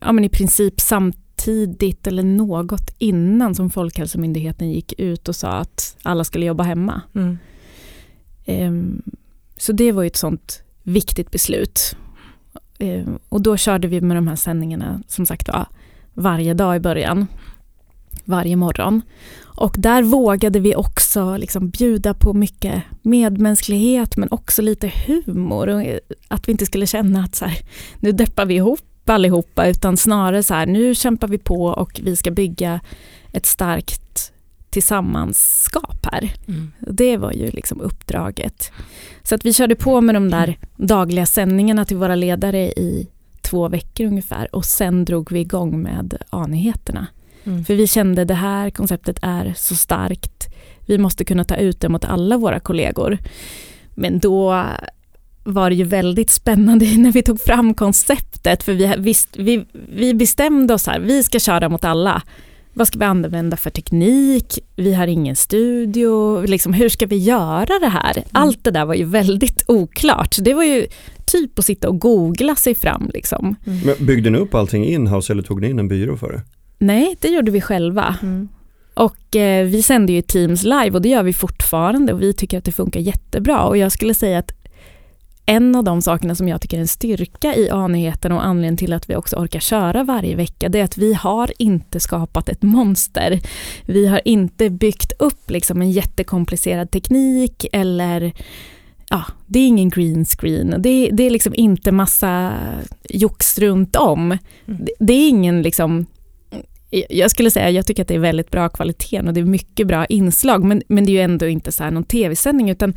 ja, men i princip samtidigt eller något innan som Folkhälsomyndigheten gick ut och sa att alla skulle jobba hemma. Mm. Ehm, Så det var ju ett sånt viktigt beslut. Ehm, Och då körde vi med de här sändningarna som sagt var varje dag i början. Varje morgon. Och där vågade vi också liksom bjuda på mycket medmänsklighet men också lite humor. Och eh, att vi inte skulle känna att så här, nu deppar vi ihop allihopa utan snarare så här, nu kämpar vi på och vi ska bygga ett starkt tillsammanskap här. Mm. Det var ju liksom uppdraget. Så att vi körde på med de där dagliga sändningarna till våra ledare i två veckor ungefär och sen drog vi igång med A-nyheterna. Mm. För vi kände det här konceptet är så starkt. Vi måste kunna ta ut det mot alla våra kollegor. Men då var det ju väldigt spännande när vi tog fram konceptet för vi, visst, vi, vi bestämde oss här, vi ska köra mot alla. Vad ska vi använda för teknik? Vi har ingen studio. Liksom, hur ska vi göra det här? Allt det där var ju väldigt oklart. Det var ju typ att sitta och googla sig fram. Liksom. Men byggde ni upp allting in-house eller tog ni in en byrå för det? Nej, det gjorde vi själva. Mm. Och eh, vi sänder ju Teams live och det gör vi fortfarande och vi tycker att det funkar jättebra. Och jag skulle säga att en av de sakerna som jag tycker är en styrka i A-nyheten och anledningen till att vi också orkar köra varje vecka, det är att vi har inte skapat ett monster. Vi har inte byggt upp liksom en jättekomplicerad teknik eller ja, det är ingen green screen. Det, det är liksom inte massa jox runt om. Mm. Det, det är ingen liksom jag skulle säga, jag tycker att det är väldigt bra kvalitet och det är mycket bra inslag, men, men det är ju ändå inte så här någon tv-sändning, utan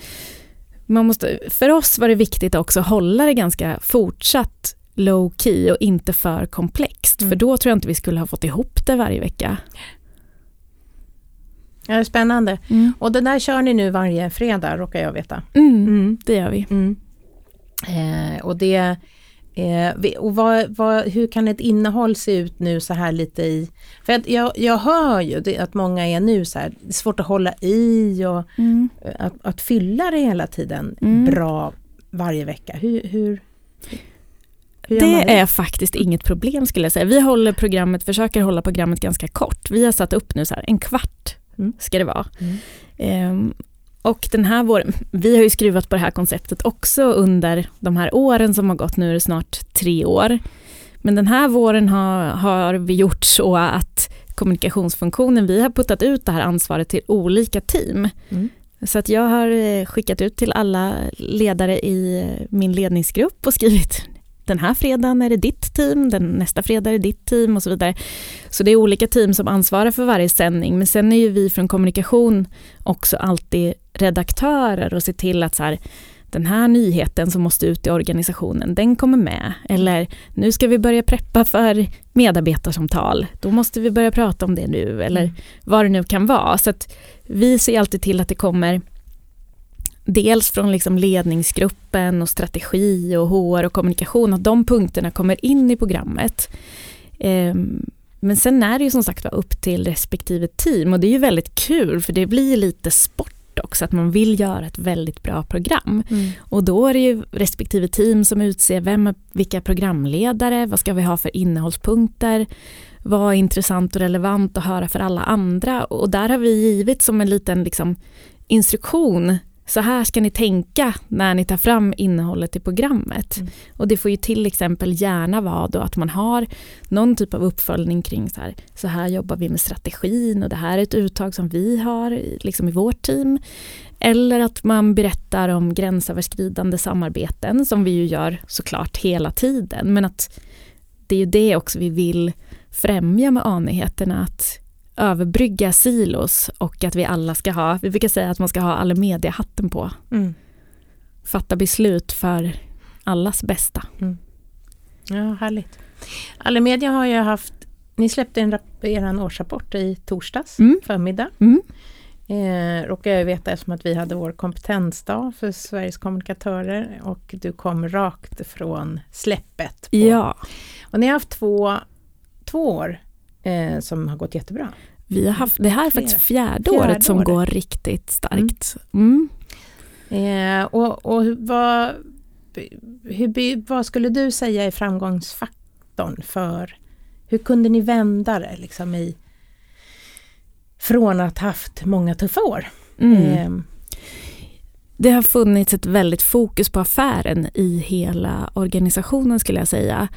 man måste, för oss var det viktigt också att hålla det ganska fortsatt low key och inte för komplext, Mm. för då tror jag inte vi skulle ha fått ihop det varje vecka. Ja, det är spännande. Mm. Och det där kör ni nu varje fredag, råkar jag veta. Mm, Det gör vi. Mm. Eh, och det, eh, och vad, vad, hur kan ett innehåll se ut nu så här lite i, för att jag, jag hör ju det, att många är nu så här, det är svårt att hålla i och Mm. att, att fylla det hela tiden Mm. bra varje vecka. Hur, hur, Det är faktiskt inget problem skulle jag säga. Vi håller programmet, försöker hålla programmet ganska kort. Vi har satt upp nu så här, en kvart Mm. ska det vara. Mm. Ehm, och den här våren, vi har ju skruvat på det här konceptet också under de här åren som har gått, nu är det snart tre år. Men den här våren har, har vi gjort så att kommunikationsfunktionen, vi har puttat ut det här ansvaret till olika team. Mm. Så att jag har skickat ut till alla ledare i min ledningsgrupp och skrivit den här fredagen är det ditt team, den nästa fredag är det ditt team och så vidare. Så det är olika team som ansvarar för varje sändning, men sen är ju vi från kommunikation också alltid redaktörer och ser till att så här, den här nyheten som måste ut i organisationen, den kommer med. Eller nu ska vi börja preppa för medarbetarsamtal, då måste vi börja prata om det nu, eller Mm. vad det nu kan vara. Så att vi ser alltid till att det kommer dels från liksom ledningsgruppen och strategi och HR och kommunikation, att de punkterna kommer in i programmet. Ehm, men sen är det ju som sagt upp till respektive team och det är ju väldigt kul för det blir lite sport också, att man vill göra ett väldigt bra program. Mm. Och då är det ju respektive team som utser vem, vilka programledare, vad ska vi ha för innehållspunkter, vad är intressant och relevant att höra för alla andra. Och där har vi givit som en liten liksom, instruktion, så här ska ni tänka när ni tar fram innehållet i programmet. Mm. Och det får ju till exempel gärna vara då att man har någon typ av uppföljning kring så här, så här jobbar vi med strategin och det här är ett uttag som vi har liksom i vårt team. Eller att man berättar om gränsöverskridande samarbeten som vi ju gör såklart hela tiden. Men att det är ju det också vi vill främja med A-nyheterna. Att överbrygga silos och att vi alla ska ha, vi brukar säga att man ska ha alla mediehatten på. Mm. Fatta beslut för allas bästa. Ja, härligt. Allemedia har ju haft, ni släppte en er årsrapport i torsdags Mm. förmiddag. Mm. Eh, råkar jag veta eftersom att vi hade vår kompetensdag för Sveriges kommunikatörer och du kom rakt från släppet. På. Ja, Och ni har haft två, två år eh, som har gått jättebra. vi har haft, det här är faktiskt fjärde, Fjärde året som året. går riktigt starkt. Mm. Eh, och och vad, hur, vad skulle du säga är framgångsfaktorn för hur kunde ni vända det liksom i från att haft många tuffa år? Mm. Eh, Det har funnits ett väldigt fokus på affären i hela organisationen skulle jag säga.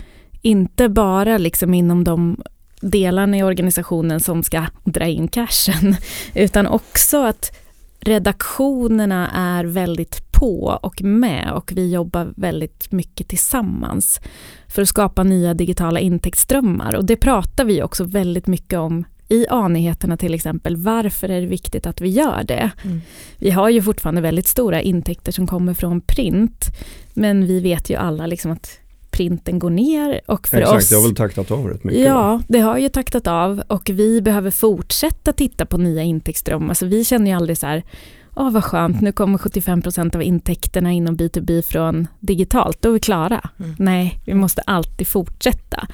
Inte bara liksom inom de delarna i organisationen som ska dra in cashen, utan också att redaktionerna är väldigt på och med och vi jobbar väldigt mycket tillsammans för att skapa nya digitala intäktsströmmar och det pratar vi också väldigt mycket om i A-nyheterna till exempel. Varför är det viktigt att vi gör det? Mm. Vi har ju fortfarande väldigt stora intäkter som kommer från print, men vi vet ju alla liksom att printen går ner och för Exakt, oss det har väl taktat av rätt mycket. Ja, det har ju taktat av och vi behöver fortsätta titta på nya intäktsströmmar. Så vi känner ju aldrig så här, åh vad skönt, nu kommer 75% av intäkterna inom B2B från digitalt, då är vi klara. Mm. Nej, vi måste alltid fortsätta.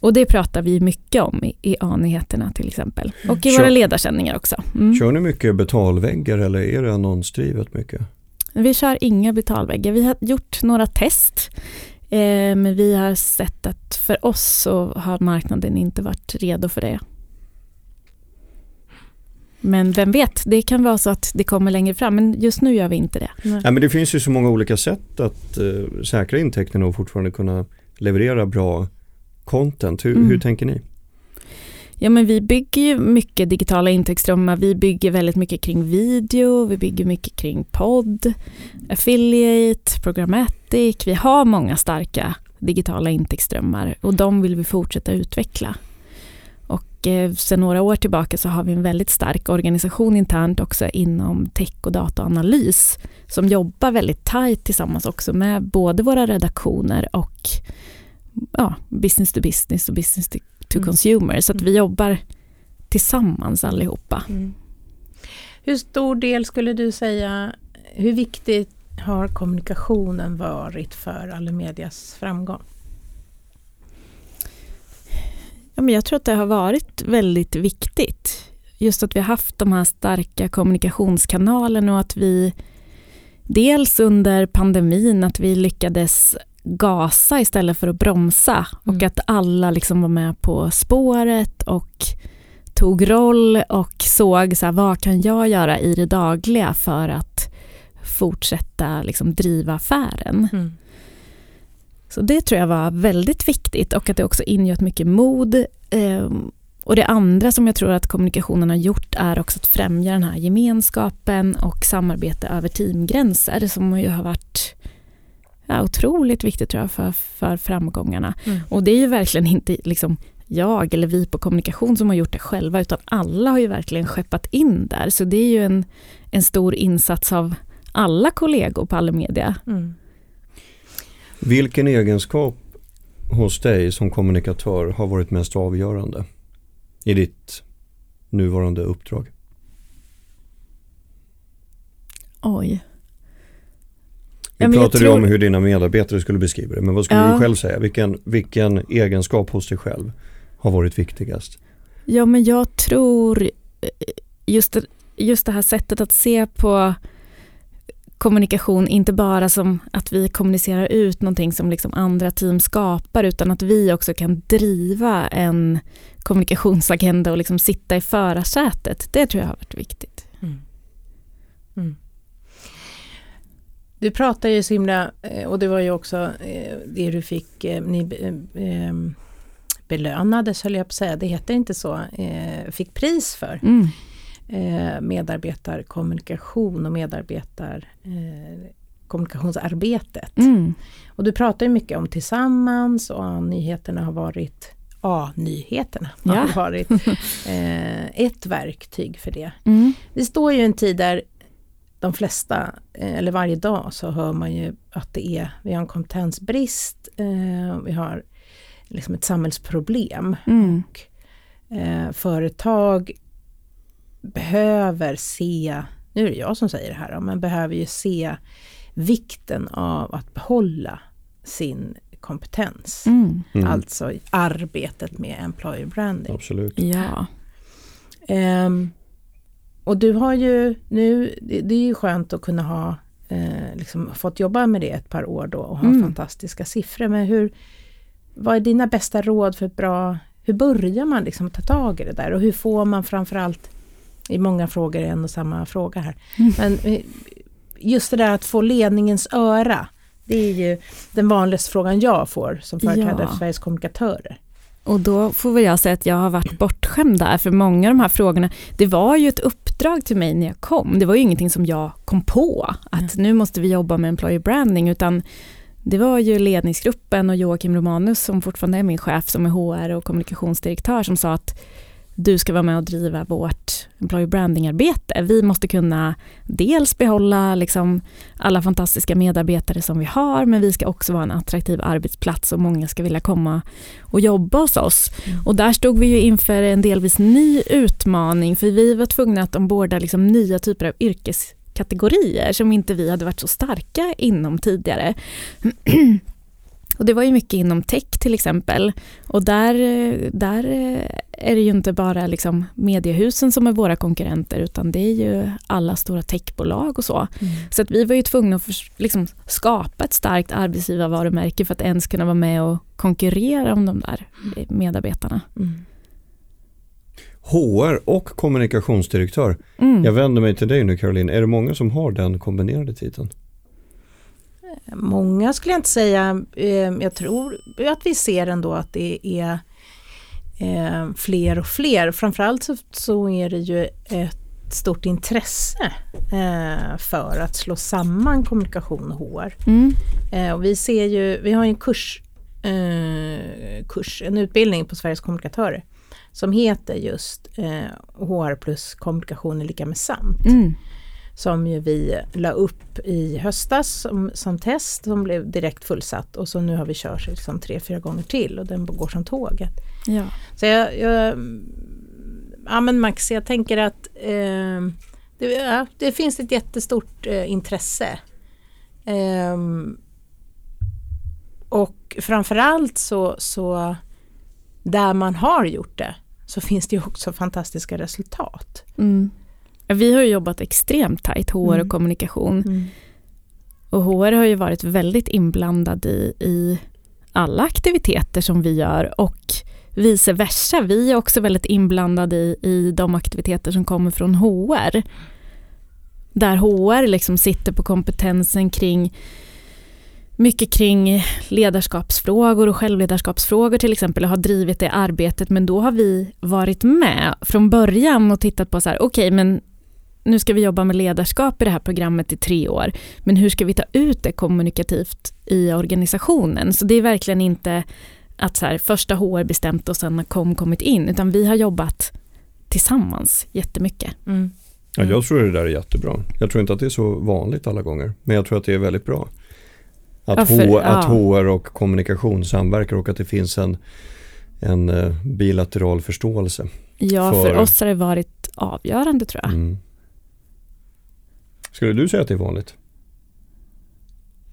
Och det pratar vi mycket om i, i A-nyheterna till exempel. Och i Kör- våra ledarsändningar också. Mm. Kör ni mycket betalväggar eller är det annonsdrivet mycket? Vi kör inga betalväggar. Vi har gjort några test. Eh, men vi har sett att för oss så har marknaden inte varit redo för det. Men vem vet, det kan vara så att det kommer längre fram. Men just nu gör vi inte det. nej. Ja, men det finns ju så många olika sätt att eh, säkra intäkterna och fortfarande kunna leverera bra content. Hur, Mm. hur tänker ni? Ja men vi bygger ju mycket digitala intäktsströmmar. Vi bygger väldigt mycket kring video, vi bygger mycket kring podd, affiliate, programmatic. Vi har många starka digitala intäktsströmmar och de vill vi fortsätta utveckla. Och eh, sedan några år tillbaka så har vi en väldigt stark organisation internt också inom tech och dataanalys som jobbar väldigt tajt tillsammans också med både våra redaktioner och ja, business to business och business to, to Mm. consumer. Så att Mm. vi jobbar tillsammans allihopa. Mm. Hur stor del skulle du säga, hur viktigt har kommunikationen varit för Allemedias framgång? Ja, men jag tror att det har varit väldigt viktigt. Just att vi har haft de här starka kommunikationskanalerna och att vi dels under pandemin att vi lyckades gasa istället för att bromsa Mm. och att alla liksom var med på spåret och tog roll och såg så här, vad kan jag göra i det dagliga för att fortsätta liksom driva affären. Mm. Så det tror jag var väldigt viktigt och att det också ingöt mycket mod. Ehm, Och det andra som jag tror att kommunikationen har gjort är också att främja den här gemenskapen och samarbete över teamgränser som ju har varit ja, otroligt viktigt tror jag för, för framgångarna. Mm. Och det är ju verkligen inte liksom jag eller vi på kommunikation som har gjort det själva utan alla har ju verkligen skeppat in där. Så det är ju en, en stor insats av alla kollegor på Allemedia. Mm. Vilken egenskap hos dig som kommunikatör har varit mest avgörande i ditt nuvarande uppdrag? Oj. Vi Ja, men jag pratade ju tror- om hur dina medarbetare skulle beskriva det, men vad skulle Ja. du själv säga? Vilken, vilken egenskap hos dig själv har varit viktigast? Ja, men jag tror eh, just det, just det här sättet att se på kommunikation, inte bara som att vi kommunicerar ut någonting som liksom andra team skapar, utan att vi också kan driva en kommunikationsagenda och liksom sitta i förarsätet. Det tror jag har varit viktigt. Mm. Mm. Du pratar ju så himla, eh, och det var ju också eh, det du fick, eh, ni belönades höll jag på att säga, det heter inte så, fick pris för. Mm. Eh, medarbetarkommunikation och medarbetar eh, kommunikationsarbetet. Mm. Och du pratar ju mycket om tillsammans och nyheterna har varit A-nyheterna Ja. har varit eh, ett verktyg för det. Mm. Vi står ju i en tid där de flesta, eh, eller varje dag så hör man ju att det är, vi har en kompetensbrist, eh, vi har liksom ett samhällsproblem. Mm. Eh, företag behöver se, nu är det jag som säger det här, men behöver ju se vikten av att behålla sin kompetens. Mm. Mm. Alltså arbetet med employer branding. Absolut. Ja. Ehm, och du har ju nu, det, det är ju skönt att kunna ha eh, liksom fått jobba med det ett par år då och ha Mm. fantastiska siffror. Men hur, vad är dina bästa råd för bra, hur börjar man liksom ta tag i det där och hur får man framförallt, i många frågor är en och samma fråga här, Mm. men eh, just det där att få ledningens öra, det är ju den vanligaste frågan jag får som företrädare Ja. för Sveriges kommunikatörer. Och då får väl jag säga att jag har varit bortskämd där, för många av de här frågorna, det var ju ett uppdrag till mig när jag kom. Det var ju ingenting som jag kom på, att nu måste vi jobba med employer branding, utan det var ju ledningsgruppen och Joakim Romanus som fortfarande är min chef som är HR och kommunikationsdirektör som sa att du ska vara med och driva vårt employer branding-arbete. Vi måste kunna dels behålla liksom alla fantastiska medarbetare som vi har, men vi ska också vara en attraktiv arbetsplats och många ska vilja komma och jobba hos oss. Och där stod vi ju inför en delvis ny utmaning, för vi var tvungna att omborda liksom nya typer av yrkeskategorier som inte vi hade varit så starka inom tidigare. Och det var ju mycket inom tech till exempel. Och där, eh, där eh, är det ju inte bara liksom mediehusen som är våra konkurrenter utan det är ju alla stora techbolag och så. Så att vi var ju tvungna att förs- liksom skapa ett starkt arbetsgivarvarumärke för att ens kunna vara med och konkurrera om de där medarbetarna. Mm. HR och kommunikationsdirektör. Mm. Jag vänder mig till dig nu Caroline. Är det många som har den kombinerade titeln? Många skulle jag inte säga. Eh, Jag tror att vi ser ändå att det är eh, fler och fler. Framförallt så, så är det ju ett stort intresse eh, för att slå samman kommunikation och HR. Mm. Eh, och vi ser ju, vi har en kurs, eh, kurs, en utbildning på Sveriges kommunikatörer som heter just eh, HR plus kommunikation är lika med sant Mm. Som ju vi la upp i höstas som, som test som blev direkt fullsatt och så nu har vi kört liksom tre, fyra gånger till och den går som tåget. Ja. Så jag, jag ja men Max, jag tänker att eh, det, ja, det finns ett jättestort eh, intresse. Ehm, och framförallt så, så där man har gjort det så finns det ju också fantastiska resultat. Mm. Vi har jobbat extremt tajt, HR Mm. och kommunikation. Och HR har ju varit väldigt inblandad i, i alla aktiviteter som vi gör och vice versa. Vi är också väldigt inblandade i, i de aktiviteter som kommer från HR. Där HR liksom sitter på kompetensen kring mycket kring ledarskapsfrågor och självledarskapsfrågor till exempel och har drivit det arbetet men då har vi varit med från början och tittat på så här okej men nu ska vi jobba med ledarskap i det här programmet i tre år men hur ska vi ta ut det kommunikativt i organisationen så det är verkligen inte att så här, första HR bestämt och sen har kom kommit in utan vi har jobbat tillsammans jättemycket. Mm. Ja, jag tror det där är jättebra. Jag tror inte att det är så vanligt alla gånger. Men jag tror att det är väldigt bra. Att, Ja, för- H- att ja. HR och kommunikation samverkar och att det finns en, en eh, bilateral förståelse. Ja, för, För- oss har det varit avgörande tror jag. Mm. Skulle du säga att det är vanligt?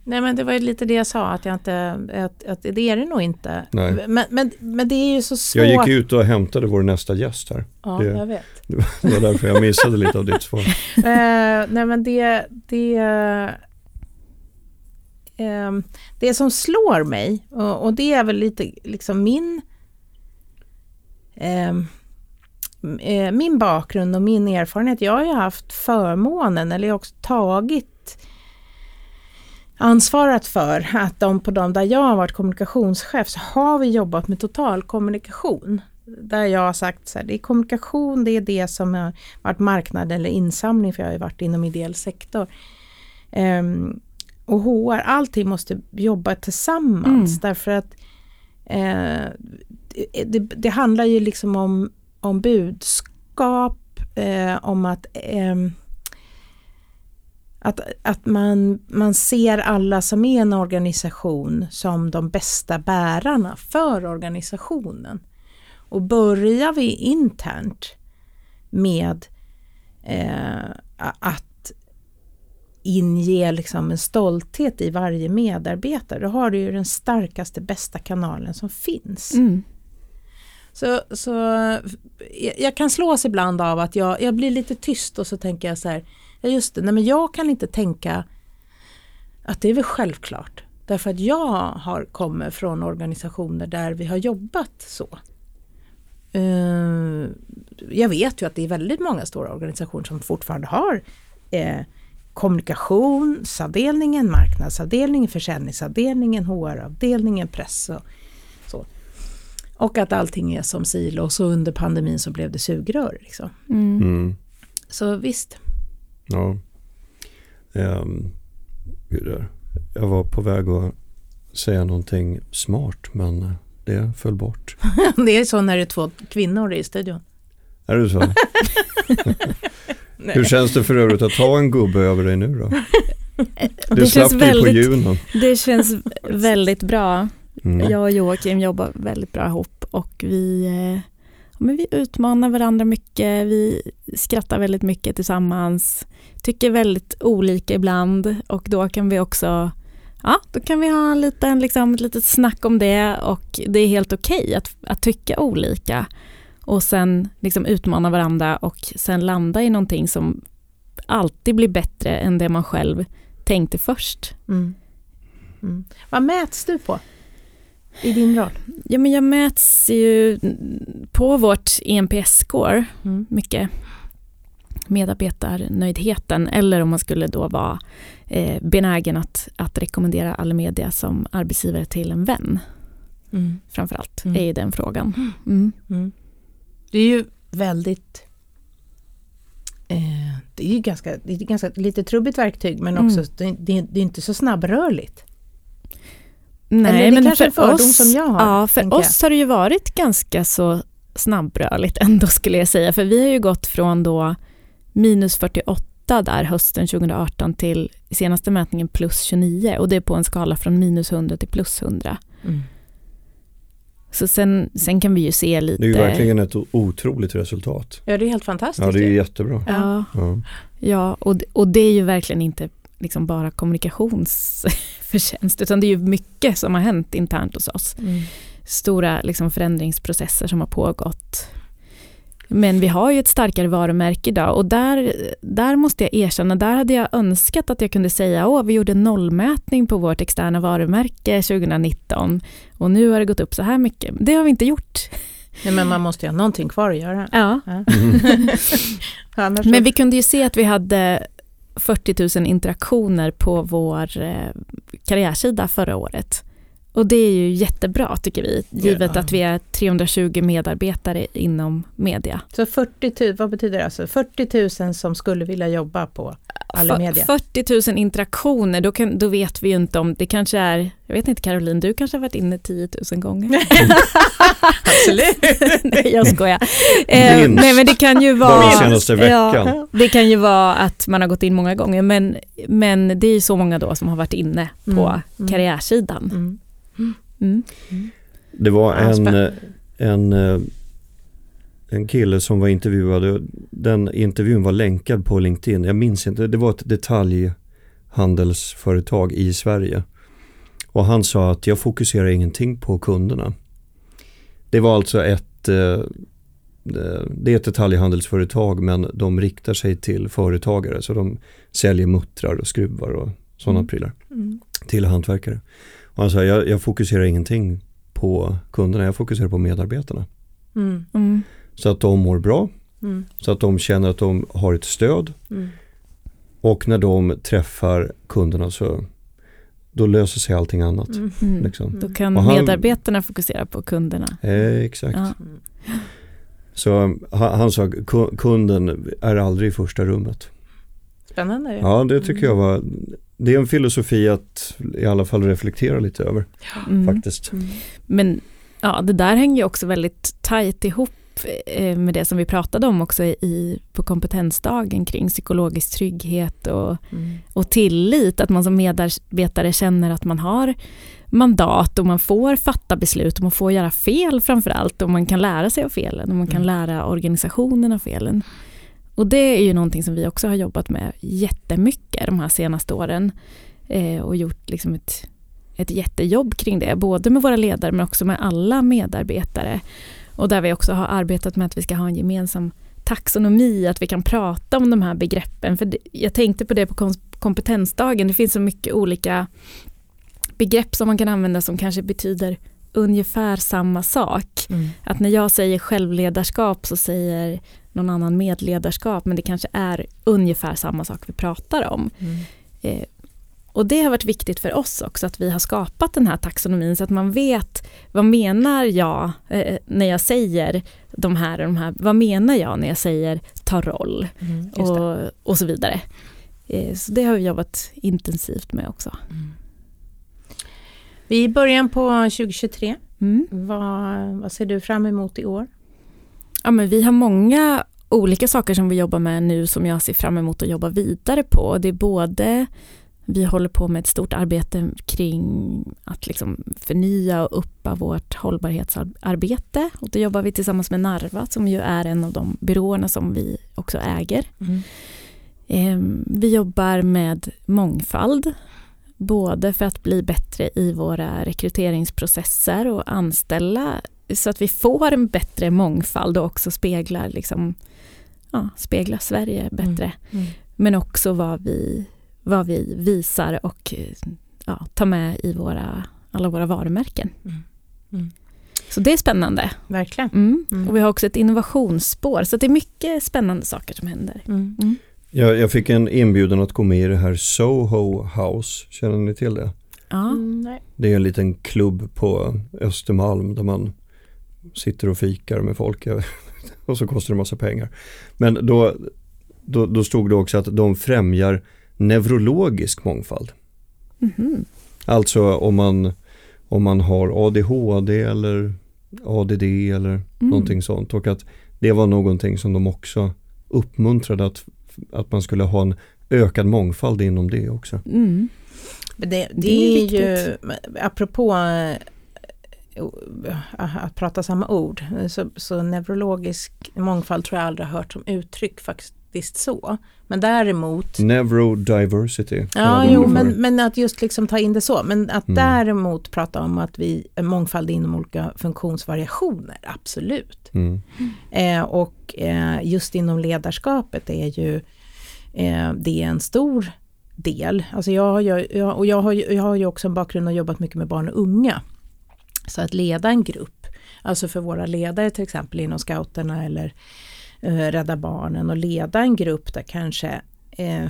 Nej men det var ju lite det jag sa att jag inte, att, att det är det nog inte. Nej. Men, men, men det är ju så svårt. Jag gick ut och hämtade vår nästa gäst här. Ja, det- jag vet. Det var därför jag missade lite av ditt svar. Eh, nej men det, det, ehm, det som slår mig och, och det är väl lite liksom min ehm, eh, min bakgrund och min erfarenhet. Jag har ju haft förmånen, eller jag har också tagit ansvarat för att de på de där jag har varit kommunikationschef så har vi jobbat med total kommunikation. Där jag har sagt så här, det är kommunikation, det är det som har varit marknad eller insamling, för jag har ju varit inom ideell sektor. Ehm, och HR, allting måste jobba tillsammans Mm. därför att eh, det, det handlar ju liksom om, om budskap, eh, om att eh, att, att man, man ser alla som är en organisation som de bästa bärarna för organisationen. Och börjar vi internt med eh, att inge liksom en stolthet i varje medarbetare, då har du ju den starkaste, bästa kanalen som finns. Mm. Så, så jag kan slås ibland av att jag, jag blir lite tyst och så tänker jag så här, ja just det, nej men jag kan inte tänka att det är väl självklart. Därför att jag har kommit från organisationer där vi har jobbat så. Eh, jag vet ju att det är väldigt många stora organisationer som fortfarande har eh, kommunikationsavdelningen, marknadsavdelningen, försäljningsavdelningen, HR-avdelningen, press och. Och att allting är som silo och så under pandemin så blev det sugrör. Liksom. Mm. Mm. Så visst. Ja. Um, jag var på väg att säga någonting smart men det föll bort. det är så när det är två kvinnor i studion. Är det så? Hur känns det för övrigt att ta en gubbe över dig nu då? Du det slapp känns dig på väldigt, junen. det känns väldigt bra. Mm. Jag och Joakim jobbar väldigt bra ihop och vi, eh, men vi utmanar varandra mycket, vi skrattar väldigt mycket tillsammans, tycker väldigt olika ibland och då kan vi också Ja, då kan vi ha en liten, liksom, ett litet snack om det och det är helt okej okay att, att tycka olika och sen liksom utmana varandra och sen landa i någonting som alltid blir bättre än det man själv tänkte först. Mm. Mm. Vad mäts du på i din roll? Ja, men jag mäts ju på vårt ENPS-score Mm. mycket medarbetarnöjdheten eller om man skulle då vara eh, benägen att, att rekommendera Allemedia som arbetsgivare till en vän Mm. framförallt Mm. är ju den frågan. Mm. Mm. Det är ju väldigt eh, det är ju ganska, det är ganska lite trubbigt verktyg men Mm. också det, det, det är inte så snabbrörligt. Nej, Eller det men kanske är för en fördom oss, som jag har, Ja, för oss har det ju varit ganska så snabbrörligt ändå skulle jag säga. För vi har ju gått från då minus 48 där hösten 2018 till senaste mätningen plus 29 och det är på en skala från minus 100 till plus 100. Mm. Så sen, sen kan vi ju se lite... Det är ju verkligen ett otroligt resultat. Ja det är helt fantastiskt. Ja, det är ju. jättebra. Ja, Ja. ja och, och det är ju verkligen inte liksom bara kommunikationsförtjänst utan det är ju mycket som har hänt internt hos oss. Mm. stora liksom, förändringsprocesser som har pågått. Men vi har ju ett starkare varumärke idag och där, där måste jag erkänna, där hade jag önskat att jag kunde säga att vi gjorde nollmätning på vårt externa varumärke 2019 och nu har det gått upp så här mycket. Det har vi inte gjort. Nej, men man måste ju ha någonting kvar att göra. Ja. Ja. Men vi kunde ju se att vi hade 40 000 interaktioner på vår eh, karriärsida förra året. Och det är ju jättebra tycker vi, givet Ja. att vi är 320 medarbetare inom media. Så 40 000, vad betyder det? Alltså 40 000 som skulle vilja jobba på Allemedia? För- 40 000 interaktioner, då, kan, då vet vi ju inte om, det kanske är, jag vet inte Caroline, du kanske har varit inne 10 000 gånger. Absolut. nej, jag skojar. Eh, Minst. nej, men det kan ju vara... Bara senaste veckan. Ja, det kan ju vara att man har gått in många gånger, men, men det är ju så många då som har varit inne på Mm, mm. karriärsidan. Mm. Mm. Det var en, en, eh, en kille som var intervjuad. Den intervjun var länkad på LinkedIn. Jag minns inte. Det var ett detaljhandelsföretag i Sverige. Och han sa att jag fokuserar ingenting på kunderna. Det var alltså ett eh, det är ett detaljhandelsföretag men de riktar sig till företagare så de säljer muttrar och skruvar och sådana Mm. prylar Mm. till hantverkare. Och han sa jag, jag fokuserar ingenting på kunderna, jag fokuserar på medarbetarna. Mm. Mm. Så att de mår bra, Mm. så att de känner att de har ett stöd Mm. och när de träffar kunderna så då löser sig allting annat. Mm. Mm. Liksom. Då kan han- medarbetarna fokusera på kunderna. Eh, exakt. Ja. Så han, han sa ku- kunden är aldrig i första rummet. Spännande. Ja, det tycker jag var, det är en filosofi att i alla fall reflektera lite över Mm. faktiskt. Mm. Men Ja, det där hänger ju också väldigt tajt ihop eh, med det som vi pratade om också i, på kompetensdagen kring psykologisk trygghet och, Mm. och tillit. Att man som medarbetare känner att man har mandat och man får fatta beslut och man får göra fel framför allt och man kan lära sig av felen och man kan Mm. lära organisationen av felen. Och det är ju någonting som vi också har jobbat med jättemycket de här senaste åren eh, och gjort liksom ett, ett jättejobb kring det, både med våra ledare men också med alla medarbetare. Och där vi också har arbetat med att vi ska ha en gemensam taxonomi, att vi kan prata om de här begreppen. För det, jag tänkte på det på kompetensdagen, det finns så mycket olika begrepp som man kan använda som kanske betyder ungefär samma sak. Mm. Att när jag säger självledarskap så säger någon annan medledarskap, men det kanske är ungefär samma sak vi pratar om. Mm. Eh, och det har varit viktigt för oss också att vi har skapat den här taxonomin så att man vet vad menar jag eh, när jag säger de här och de här, vad menar jag när jag säger ta roll Mm. Och, och så vidare. Eh, så det har vi jobbat intensivt med också. Vi är i början på 2023. Mm. Vad, vad ser du fram emot i år? Ja, men vi har många olika saker som vi jobbar med nu som jag ser fram emot att jobba vidare på. Det är både vi håller på med ett stort arbete kring att liksom förnya och uppa vårt hållbarhetsarbete. Och det jobbar vi tillsammans med Narva som ju är en av de byråerna som vi också äger. Eh, Vi jobbar med mångfald, både för att bli bättre i våra rekryteringsprocesser och anställa så att vi får en bättre mångfald och också speglar, liksom, ja, speglar Sverige bättre. Mm. Men också vad vi, vad vi visar och ja, tar med i våra, alla våra varumärken. Mm. Mm. Så det är spännande. Verkligen. Mm. Mm. Och vi har också ett innovationsspår, så det är mycket spännande saker som händer. Mm. Mm. Jag, jag fick en inbjudan att gå med i det här Soho House, känner ni till det? Ja. Mm, nej. Det är en liten klubb på Östermalm där man sitter och fikar med folk och så kostar det massa pengar. Men då, då, då stod det också att de främjar neurologisk mångfald. Mhm. Alltså om man, om man har ADHD eller ADD eller Mm. någonting sånt och att det var någonting som de också uppmuntrade att, att man skulle ha en ökad mångfald inom det också. Mm. Det, Det är är, ju, apropå eh, att prata samma ord, så, så neurologisk mångfald tror jag aldrig har hört som uttryck faktiskt så. Men däremot Neurodiversity. Ja, jo, men, men att just liksom ta in det så. Men att Mm. däremot prata om att vi är mångfald inom olika funktionsvariationer, absolut. Mm. Eh, och eh, just inom ledarskapet är ju eh, det är en stor del. Alltså jag, ju, jag, och jag, har, jag har ju också en bakgrund och jobbat mycket med barn och unga. Så att leda en grupp, alltså för våra ledare till exempel inom scouterna eller eh, Rädda Barnen och leda en grupp där kanske eh,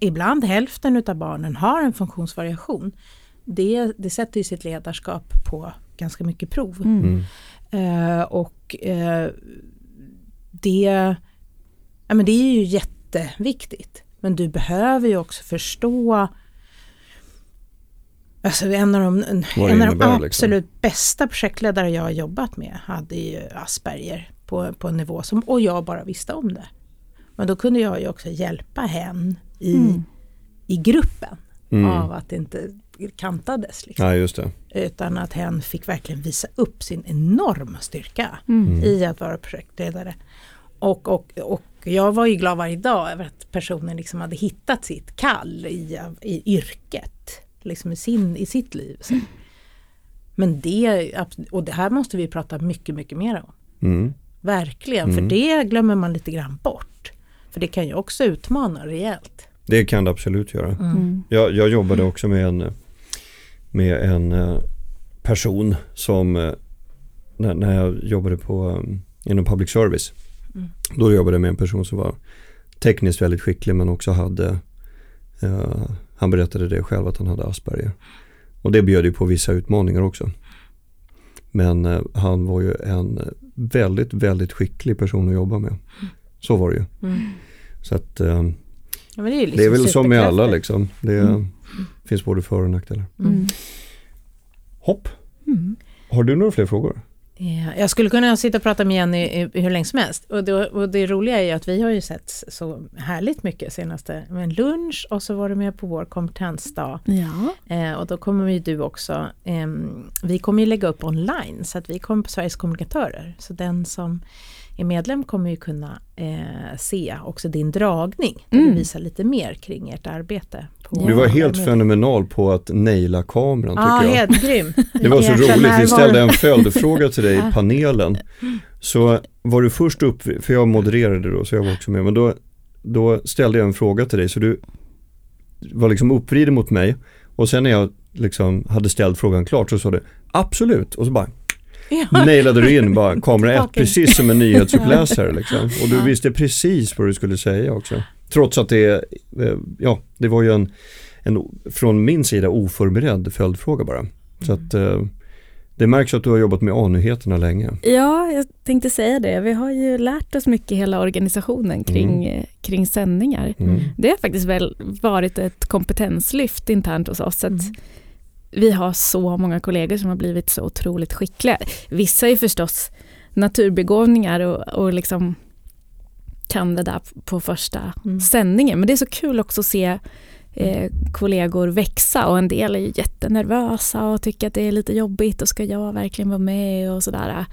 ibland hälften av barnen har en funktionsvariation. Det, det sätter ju sitt ledarskap på ganska mycket prov. Mm. Mm. Eh, och eh, det, ja, men det är ju jätteviktigt. Men du behöver ju också förstå Alltså en av de, en, av de liksom. absolut bästa projektledare jag har jobbat med hade ju Asperger på, på en nivå som, och jag bara visste om det. Men då kunde jag ju också hjälpa henne i, Mm. i gruppen Mm. av att det inte kantades. Liksom. Ja, just det. Utan att hen fick verkligen visa upp sin enorma styrka Mm. i att vara projektledare. Och, och, och jag var ju glad varje dag över att personen liksom hade hittat sitt kall i, i yrket, liksom i, sin, i sitt liv. Så. Men det, och det här måste vi prata mycket, mycket mer om. Mm. Verkligen, Mm. för det glömmer man lite grann bort. För det kan ju också utmana rejält. Det kan det absolut göra. Mm. Jag, jag jobbade också med en, med en eh, person som eh, när, när jag jobbade på um, inom public service. Mm. Då jobbade jag med en person som var tekniskt väldigt skicklig men också hade eh, han berättade det själv att han hade Asperger. Och det bjöd ju på vissa utmaningar också. Men eh, han var ju en väldigt, väldigt skicklig person att jobba med. Så var det ju. Mm. Så att eh, Ja, det, är liksom det är väl som med alla liksom. Det Mm. finns både för och nackdelar. Mm. Mm. Hopp. Mm. Har du några fler frågor? Ja, jag skulle kunna sitta och prata med Jenny hur länge som helst. Och det, och det roliga är ju att vi har ju sett så härligt mycket senaste. Med en lunch och så var du med på vår kompetensdag. Ja. Eh, och då kommer ju du också, eh, vi kommer ju lägga upp online så att vi kommer på Sveriges kommunikatörer. Så den som är medlem kommer ju kunna eh, se också din dragning. Där Mm. du visar lite mer kring ert arbete. Du var helt fenomenal på att naila kameran Ja, tycker jag. helt grym. Det var så roligt, vi ställde en följdfråga till dig i panelen. Så var du först upp, för jag modererade då så jag var också med, men då, då ställde jag en fråga till dig så du var liksom uppvriden mot mig och sen när jag liksom hade ställt frågan klart så sa du absolut och så bara Ja. nailade du in bara kamera ett Tillbaka. precis som en nyhetsuppläsare liksom. Och du visste precis vad du skulle säga också. Trots att det, eh, ja, det var ju en, en från min sida oförberedd följdfråga bara. Så att eh, det märks att du har jobbat med A-nyheterna länge. ja, jag tänkte säga det. Vi har ju lärt oss mycket hela organisationen kring, eh, kring sändningar. Mm. Det har faktiskt väl varit ett kompetenslyft internt hos oss. Att Mm. Vi har så många kollegor som har blivit så otroligt skickliga. Vissa är förstås naturbegåvningar och, och liksom kan det där på första Mm. sändningen. Men det är så kul också att se eh, kollegor växa och en del är ju jättenervösa och tycker att det är lite jobbigt och ska jag verkligen vara med och sådär.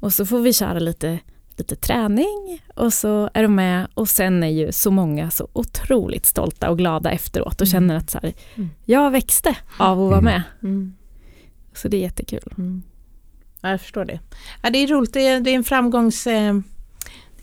Och så får vi köra lite, lite träning och så är de med och sen är ju så många så otroligt stolta och glada efteråt och Mm. känner att så här, Mm. jag växte av att vara Mm. med. Mm. Så det är jättekul. Mm. Ja, jag förstår det. Ja, det är roligt, det är, det är en framgångs... Eh,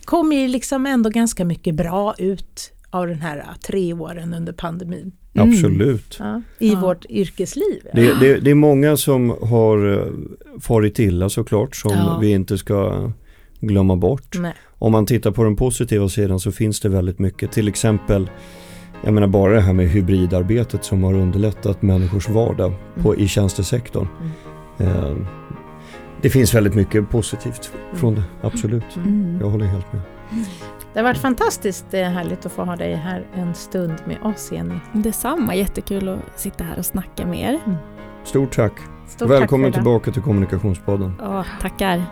det kommer ju liksom ändå ganska mycket bra ut av den här eh, tre åren under pandemin. Mm. Absolut. Ja, I Ja. vårt yrkesliv. Det, det, det är många som har eh, farit illa såklart som Ja. vi inte ska glömma bort. Nej. Om man tittar på den positiva sidan så finns det väldigt mycket. Till exempel, jag menar bara det här med hybridarbetet som har underlättat människors vardag på, i tjänstesektorn. Eh, det finns väldigt mycket positivt från det, absolut. Mm. Jag håller helt med. Det har varit fantastiskt eh, härligt att få ha dig här en stund med oss, Jenny. Detsamma, jättekul att sitta här och snacka med er. Stort tack. Stort Välkommen tack tillbaka till Kommunikationspodden. Ja, tackar.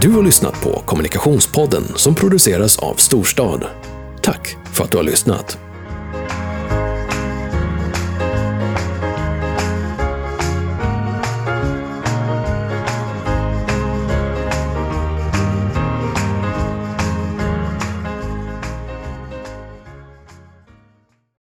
Du har lyssnat på Kommunikationspodden som produceras av Storstad. Tack för att du har lyssnat.